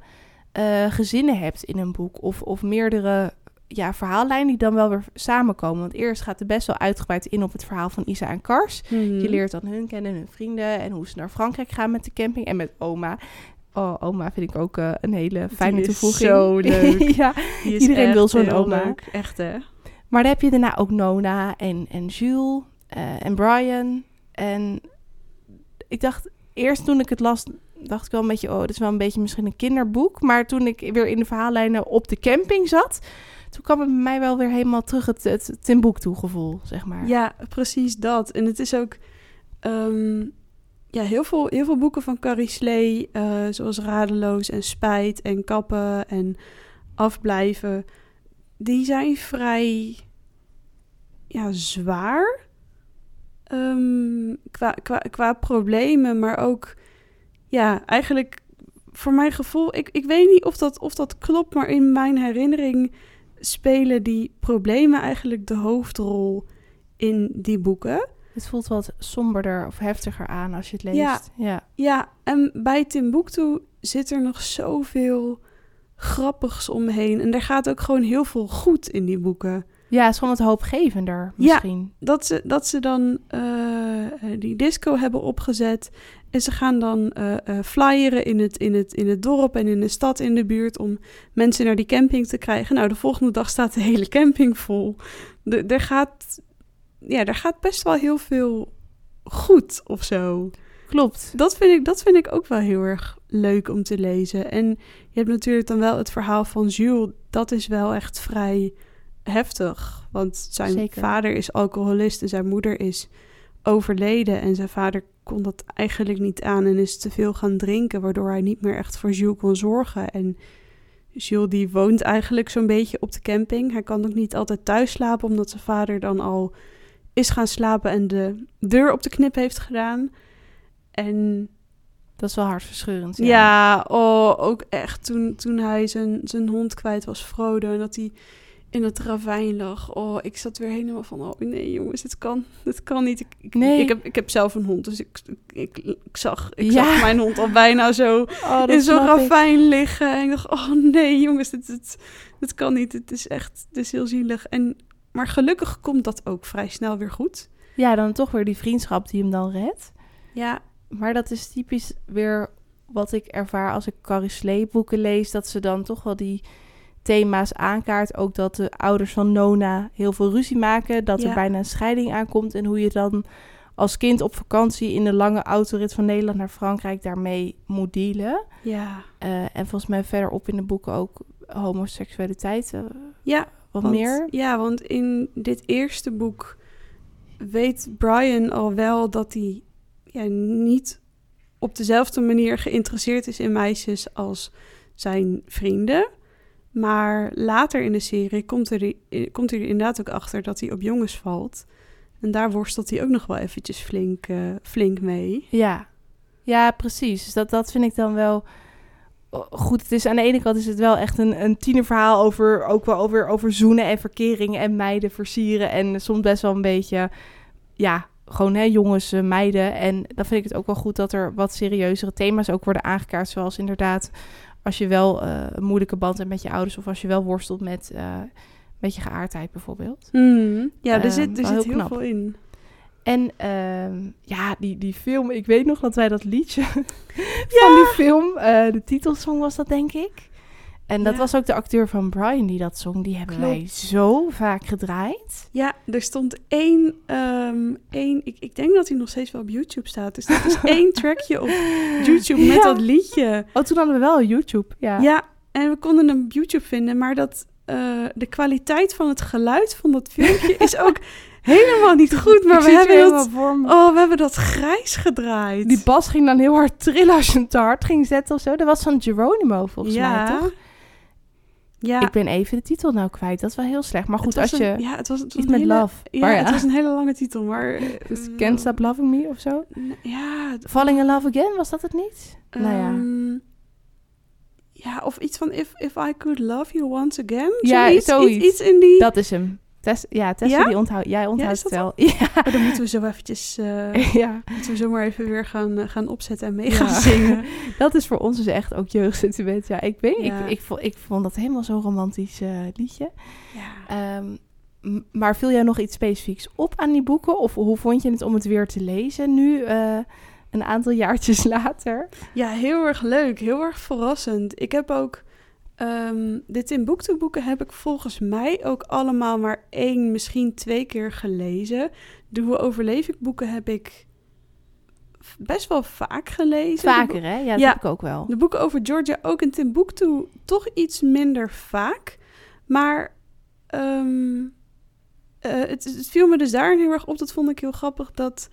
eh, gezinnen hebt in een boek. Of, of meerdere ja, verhaallijnen die dan wel weer samenkomen. Want eerst gaat het best wel uitgebreid in op het verhaal van Isa en Kars. Mhm. Je leert dan hun kennen, hun vrienden en hoe ze naar Frankrijk gaan met de camping en met oma. Oh, oma vind ik ook eh, een hele fijne toevoeging. zo leuk. ja, Iedereen wil zo'n oma. leuk. Echt hè? maar dan heb je daarna ook Nona en, en Jules eh, en Brian. En ik dacht, eerst toen ik het las, dacht ik wel een beetje... oh, dit is wel een beetje misschien een kinderboek. Maar toen ik weer in de verhaallijnen op de camping zat... toen kwam het bij mij wel weer helemaal terug het, het Timbuktu gevoel, zeg maar. Ja, precies dat. En het is ook... ehm, ja, heel veel, heel veel boeken van Carrie Slee, eh, zoals Radeloos en Spijt en Kappen en Afblijven, die zijn vrij ja, zwaar Ehm, qua, qua, qua problemen, maar ook ja, eigenlijk voor mijn gevoel, ik, ik weet niet of dat, of dat klopt, maar in mijn herinnering spelen die problemen eigenlijk de hoofdrol in die boeken. Het voelt wat somberder of heftiger aan als je het leest. Ja. ja. Ja, en bij Timbuktu zit er nog zoveel grappigs omheen. En er gaat ook gewoon heel veel goed in die boeken. Ja, het is gewoon wat hoopgevender Ja. misschien. Dat ze, dat ze dan eh, die disco hebben opgezet. En ze gaan dan eh, flyeren in het, in, het, in het dorp en in de stad in de buurt om mensen naar die camping te krijgen. Nou, de volgende dag staat de hele camping vol. De, er, gaat, ja, er gaat best wel heel veel goed of zo. Klopt. Dat vind, ik, dat vind ik ook wel heel erg leuk om te lezen. En je hebt natuurlijk dan wel het verhaal van Jules. Dat is wel echt vrij heftig. Want zijn Zeker. vader is alcoholist en zijn moeder is overleden. En zijn vader kon dat eigenlijk niet aan en is te veel gaan drinken. Waardoor hij niet meer echt voor Jules kon zorgen. En Jules die woont eigenlijk zo'n beetje op de camping. Hij kan ook niet altijd thuis slapen omdat zijn vader dan al is gaan slapen en de deur op de knip heeft gedaan. En Dat is wel hartverscheurend. ja, oh, ook echt toen, toen hij zijn, zijn hond kwijt was, Frodo, en dat hij in het ravijn lag. Oh, ik zat weer helemaal van, oh nee jongens, dit kan, dit kan niet. Ik, ik, Nee. ik, heb, ik heb zelf een hond, dus ik, ik, ik zag, ik Ja. zag mijn hond al bijna zo Oh, in zo'n ik. ravijn liggen. En ik dacht, oh nee jongens, dit, dit, dit kan niet. Het is echt, het is heel zielig. En, maar gelukkig komt dat ook vrij snel weer goed. Ja, dan toch weer die vriendschap die hem dan redt. Ja, Maar dat is typisch weer wat ik ervaar als ik Carrie Slee boeken lees. Dat ze dan toch wel die thema's aankaart. Ook dat de ouders van Nona heel veel ruzie maken. Dat Ja. er bijna een scheiding aankomt. En hoe je dan als kind op vakantie in de lange autorit van Nederland naar Frankrijk daarmee moet dealen. Ja. Eh, en volgens mij verderop in de boeken ook homoseksualiteit. Ja, wat want, meer. Ja, want in dit eerste boek weet Brian al wel dat hij ja, niet op dezelfde manier geïnteresseerd is in meisjes als zijn vrienden. Maar later in de serie komt, er, komt hij er inderdaad ook achter dat hij op jongens valt. En daar worstelt hij ook nog wel eventjes flink, eh, flink mee. Ja, ja precies. Dus dat, dat vind ik dan wel oh, goed. Het is aan de ene kant is het wel echt een, een tienerverhaal over ook wel over, over zoenen en verkeringen en meiden versieren. En soms best wel een beetje, ja, gewoon hè, jongens, eh, meiden. En dan vind ik het ook wel goed dat er wat serieuzere thema's ook worden aangekaart. Zoals inderdaad, als je wel eh, een moeilijke band hebt met je ouders of als je wel worstelt met, eh, met je geaardheid bijvoorbeeld. Hmm. Ja, er Ehm, zit, er zit heel veel in. En ehm, ja, die, die film, ik weet nog dat wij dat liedje van die film, eh, de titelsong was dat denk ik. En dat Ja. was ook de acteur van Brian die dat zong. Die hebben wij zo vaak gedraaid. Ja, er stond één, ehm, één ik, ik denk dat hij nog steeds wel op YouTube staat. Dus dat is één trackje op YouTube met Ja. dat liedje. Oh, toen hadden we wel YouTube. Ja. Ja, en we konden hem op YouTube vinden, maar dat, eh, de kwaliteit van het geluid van dat filmpje is ook helemaal niet goed. Maar Ik we hebben, dat, oh, we hebben dat grijs gedraaid. Die bas ging dan heel hard trillen als je hem te hard ging zetten of zo. Dat was van Geronimo volgens ja. mij, toch? Ja, Ik ben even de titel nou kwijt. Dat is wel heel slecht. Maar goed, als je... ja, het was, het was iets met hele, love. Ja, Maar ja. het was een hele lange titel, maar... Dus eh, Can't Stop Loving Me of zo? Ja, Falling in Love Again, was dat het niet? nou ja. Ehm, ja, of iets van If, If I Could Love You Once Again. Ja, zoiets, zoiets. Iets, iets in die... Dat is hem. Tess, ja, Tessa Ja? die onthoudt. Jij onthoudt het wel. Ja. Oh, dan moeten we zo eventjes... eh, ja. moeten we zo maar even weer gaan, eh, gaan opzetten en mee Ja. gaan zingen. Dat is voor ons dus echt ook jeugdsentiment. Ja, ik weet. Ik, ik, vond, ik vond dat helemaal zo'n romantisch eh, liedje. Ja. Ehm, maar viel jij nog iets specifieks op aan die boeken? Of hoe vond je het om het weer te lezen nu, een aantal jaartjes later? ja, heel erg leuk. Heel erg verrassend. Ik heb ook... ehm, dit in boektoeboeken heb ik volgens mij ook allemaal maar één, misschien twee keer gelezen. De Hoe overleef ik boeken heb ik best wel vaak gelezen. De Vaker, hè? Ja, dat Ja. heb ik ook wel. De boeken over Georgia ook in Timbuktu toch iets minder vaak. Maar ehm, eh, het, het viel me dus daar heel erg op. Dat vond ik heel grappig. Dat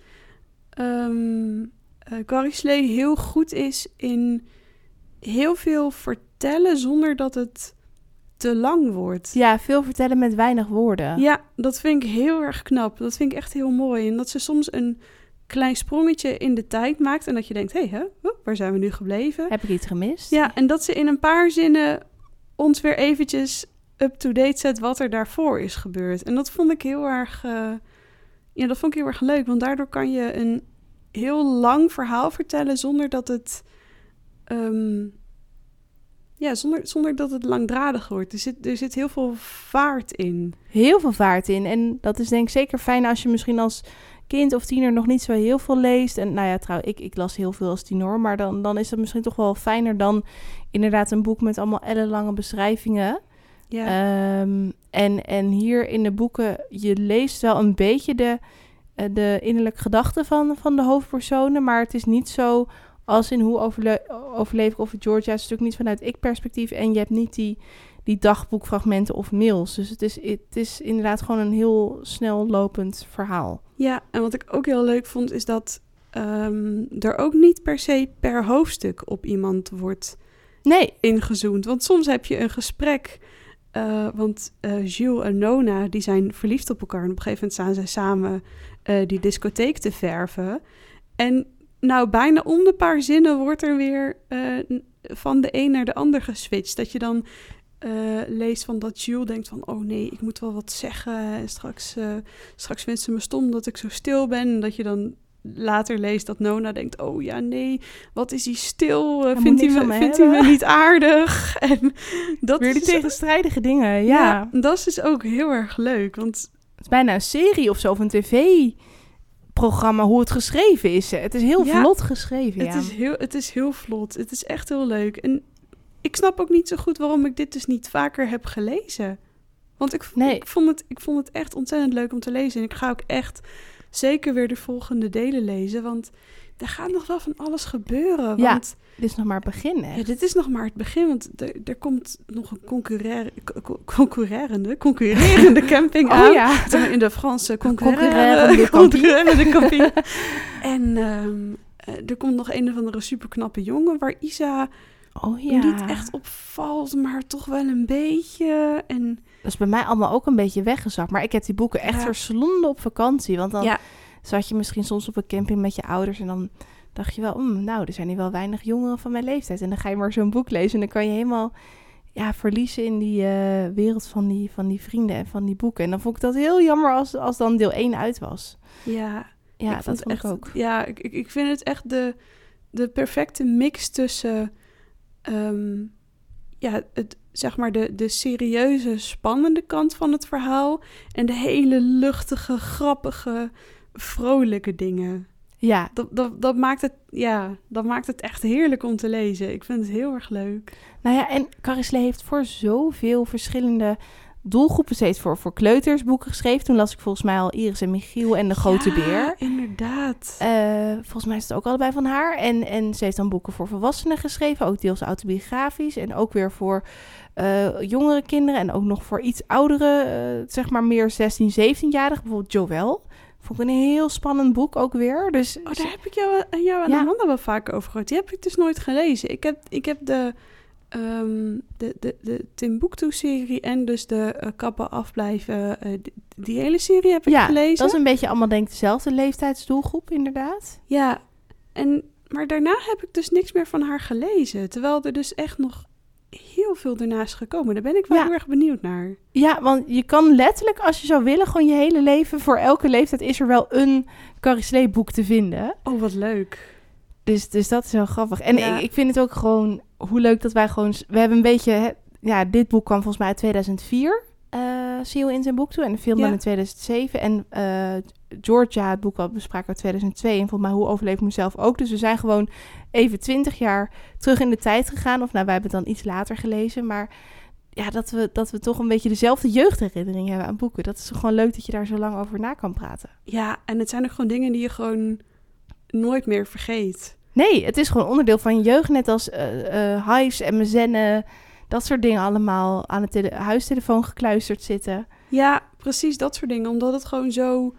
Carrie Slee heel goed is in heel veel vertellen zonder dat het te lang wordt. Ja, veel vertellen met weinig woorden. Ja, dat vind ik heel erg knap. Dat vind ik echt heel mooi. En dat ze soms een klein sprongetje in de tijd maakt. En dat je denkt, hé, hey, hè? Waar zijn we nu gebleven? Heb ik iets gemist? Ja, en dat ze in een paar zinnen ons weer eventjes up-to-date zet wat er daarvoor is gebeurd. En dat vond ik heel erg, eh, ja, dat vond ik heel erg leuk, want daardoor kan je een heel lang verhaal vertellen zonder dat het, ehm, ja, zonder, zonder dat het langdradig wordt. Er zit, er zit heel veel vaart in. heel veel vaart in. En dat is denk ik zeker fijn als je misschien als kind of tiener nog niet zo heel veel leest. En nou ja, trouw, ik, ik las heel veel als tiener, maar dan, dan is het misschien toch wel fijner dan inderdaad een boek met allemaal ellenlange beschrijvingen. Ja, Ehm, en, en hier in de boeken, je leest wel een beetje de, eh, de innerlijke gedachten van, van de hoofdpersonen, maar het is niet zo als in hoe overle overleef ik over Georgia. Het is natuurlijk niet vanuit ik-perspectief en je hebt niet die, die dagboekfragmenten of mails. Dus het is, het is inderdaad gewoon een heel snel lopend verhaal. ja, en wat ik ook heel leuk vond is dat ehm, er ook niet per se per hoofdstuk op iemand wordt Nee, ingezoomd. Want soms heb je een gesprek. eh, want Jules en Nona die zijn verliefd op elkaar. En op een gegeven moment staan zij samen eh, die discotheek te verven. En nou, bijna om de paar zinnen wordt er weer eh, van de een naar de ander geswitcht. Dat je dan eh, leest van dat Jules denkt van... oh nee, ik moet wel wat zeggen. En straks, eh straks vindt ze me stom dat ik zo stil ben. En dat je dan later leest dat Nona denkt... oh ja, nee, wat is hij stil? Vindt hij me, vindt hij me niet aardig? En dat weer die is, tegenstrijdige dingen. Ja. ja, dat is dus ook heel erg leuk. Want Het is bijna een serie of zo, of een tv-programma, hoe het geschreven is. Het is heel Ja. vlot geschreven, het, ja. is heel, het is heel vlot. Het is echt heel leuk. En ik snap ook niet zo goed waarom ik dit dus niet vaker heb gelezen. Want ik, Nee. ik, vond, het, ik vond het echt ontzettend leuk om te lezen. En ik ga ook echt zeker weer de volgende delen lezen. Want er gaat nog wel van alles gebeuren. Ja. Want Dit is nog maar het begin, hè? ja, dit is nog maar het begin. Want er, er komt nog een concurrer, co- concurrerende, concurrerende camping aan. Oh ja. Zeg maar In de Franse Concurrerende concurrerende camping. en eh, er komt nog een of andere superknappe jongen waar Isa Oh ja. niet echt opvalt, maar toch wel een beetje. En Dat is bij mij allemaal ook een beetje weggezakt. Maar ik heb die boeken echt Ja. verslonden op vakantie. Want dan ja, zat je misschien soms op een camping met je ouders en dan dacht je wel, "Mm, nou, er zijn hier wel weinig jongeren van mijn leeftijd. En dan ga je maar zo'n boek lezen en dan kan je helemaal ja, verliezen in die eh, wereld van die, van die vrienden en van die boeken. En dan vond ik dat heel jammer als, als dan deel 1 uit was. ja, Ja, ik dat vond ik echt, ook. Ja, ik, ik, ik vind het echt de, de perfecte mix tussen, ehm, ja, het, zeg maar de, de serieuze, spannende kant van het verhaal en de hele luchtige, grappige, vrolijke dingen. Ja, Dat, dat, dat, maakt het, ja, dat maakt het echt heerlijk om te lezen. Ik vind het heel erg leuk. nou ja, en Caris Lee heeft voor zoveel verschillende doelgroepen steeds voor, voor kleuters boeken geschreven. Toen las ik volgens mij al Iris en Michiel en De Grote Ja, Beer. inderdaad. Eh, volgens mij is het ook allebei van haar. En, en ze heeft dan boeken voor volwassenen geschreven, ook deels autobiografisch. En ook weer voor eh, jongere kinderen en ook nog voor iets oudere, eh, zeg maar meer 16, 17-jarigen. Bijvoorbeeld Joël. Vond ik een heel spannend boek ook weer. Dus Oh, daar heb ik jou, en jou en Ja. Amanda wel vaker over gehoord. Die heb ik dus nooit gelezen. Ik heb, ik heb de, ehm de, de, de Timbuktu-serie en dus de eh, Kappen Afblijven, eh, die, die hele serie heb ik ja, gelezen. dat is een beetje allemaal denk ik dezelfde leeftijdsdoelgroep inderdaad. Ja, en, maar daarna heb ik dus niks meer van haar gelezen. Terwijl er dus echt nog heel veel daarna is gekomen. Daar ben ik wel Ja. heel erg benieuwd naar. Ja, want je kan letterlijk, als je zou willen, gewoon je hele leven, voor elke leeftijd is er wel een Caris Lee boek te vinden. Oh, wat leuk. Dus, dus dat is wel grappig. En Ja. ik, ik vind het ook gewoon hoe leuk dat wij gewoon... We hebben een beetje... hè, Ja, dit boek kwam volgens mij uit 2004. eh Seal in zijn boek toe. En de film Ja. in 2007. En eh, Georgia, het boek wat we bespraken uit 2002. En volgens mij Hoe overleef ik mezelf ook. Dus we zijn gewoon even 20 jaar terug in de tijd gegaan. Of nou, wij hebben het dan iets later gelezen. Maar ja, dat we, dat we toch een beetje dezelfde jeugdherinnering hebben aan boeken. Dat is gewoon leuk dat je daar zo lang over na kan praten. Ja, en het zijn ook gewoon dingen die je gewoon nooit meer vergeet. Nee, het is gewoon onderdeel van je jeugd. Net als eh eh, hives en mezennen. Dat soort dingen allemaal aan de tele- huistelefoon gekluisterd zitten. Ja, precies dat soort dingen. Omdat het gewoon zo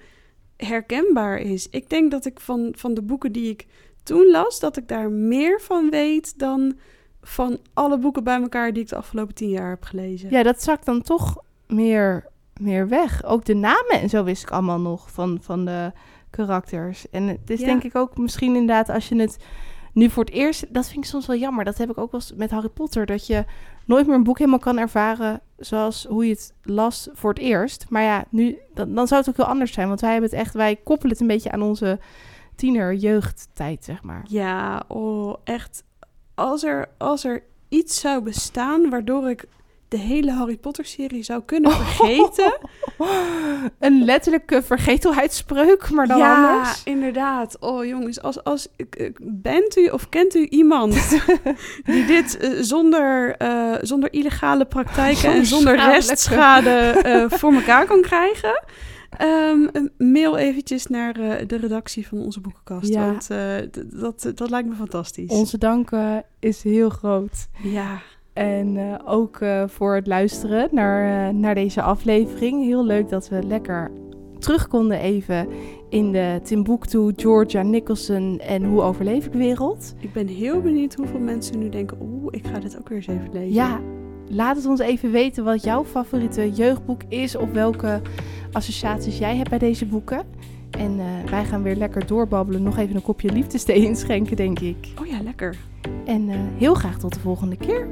herkenbaar is. Ik denk dat ik van, van de boeken die ik toen las, dat ik daar meer van weet dan van alle boeken bij elkaar die ik de afgelopen tien jaar heb gelezen. Ja, dat zakt dan toch meer, meer weg. Ook de namen en zo wist ik allemaal nog van, van de karakters. En het is Ja. denk ik ook misschien inderdaad als je het nu voor het eerst... Dat vind ik soms wel jammer. Dat heb ik ook wel eens met Harry Potter. Dat je nooit meer een boek helemaal kan ervaren zoals hoe je het las voor het eerst. Maar ja, nu, dan, zou het ook heel anders zijn. Want wij hebben het echt... Wij koppelen het een beetje aan onze tiener-jeugdtijd, zeg maar. Ja, oh, echt. Als er, als er iets zou bestaan waardoor ik de hele Harry Potter-serie zou kunnen vergeten. Een letterlijke vergetelheidsspreuk, maar dan ja, anders. inderdaad. Oh jongens, als, als, bent u of kent u iemand die dit eh, zonder, eh, zonder illegale praktijken en zonder restschade eh, voor elkaar kan krijgen? Ehm, mail eventjes naar de redactie van onze boekenkast. Ja. Want dat, dat lijkt me fantastisch. Onze dank is heel groot. Ja, En eh, ook eh, voor het luisteren naar, eh, naar deze aflevering. Heel leuk dat we lekker terug konden even in de Timbuktu, Georgia Nicholson en Hoe overleef ik wereld. ik ben heel benieuwd hoeveel mensen nu denken... oeh, ik ga dit ook weer eens even lezen. Ja, laat het ons even weten wat jouw favoriete jeugdboek is... of welke associaties jij hebt bij deze boeken. En eh, wij gaan weer lekker doorbabbelen. Nog even een kopje liefdesthee inschenken, denk ik. Oh ja, lekker. En eh, heel graag tot de volgende keer.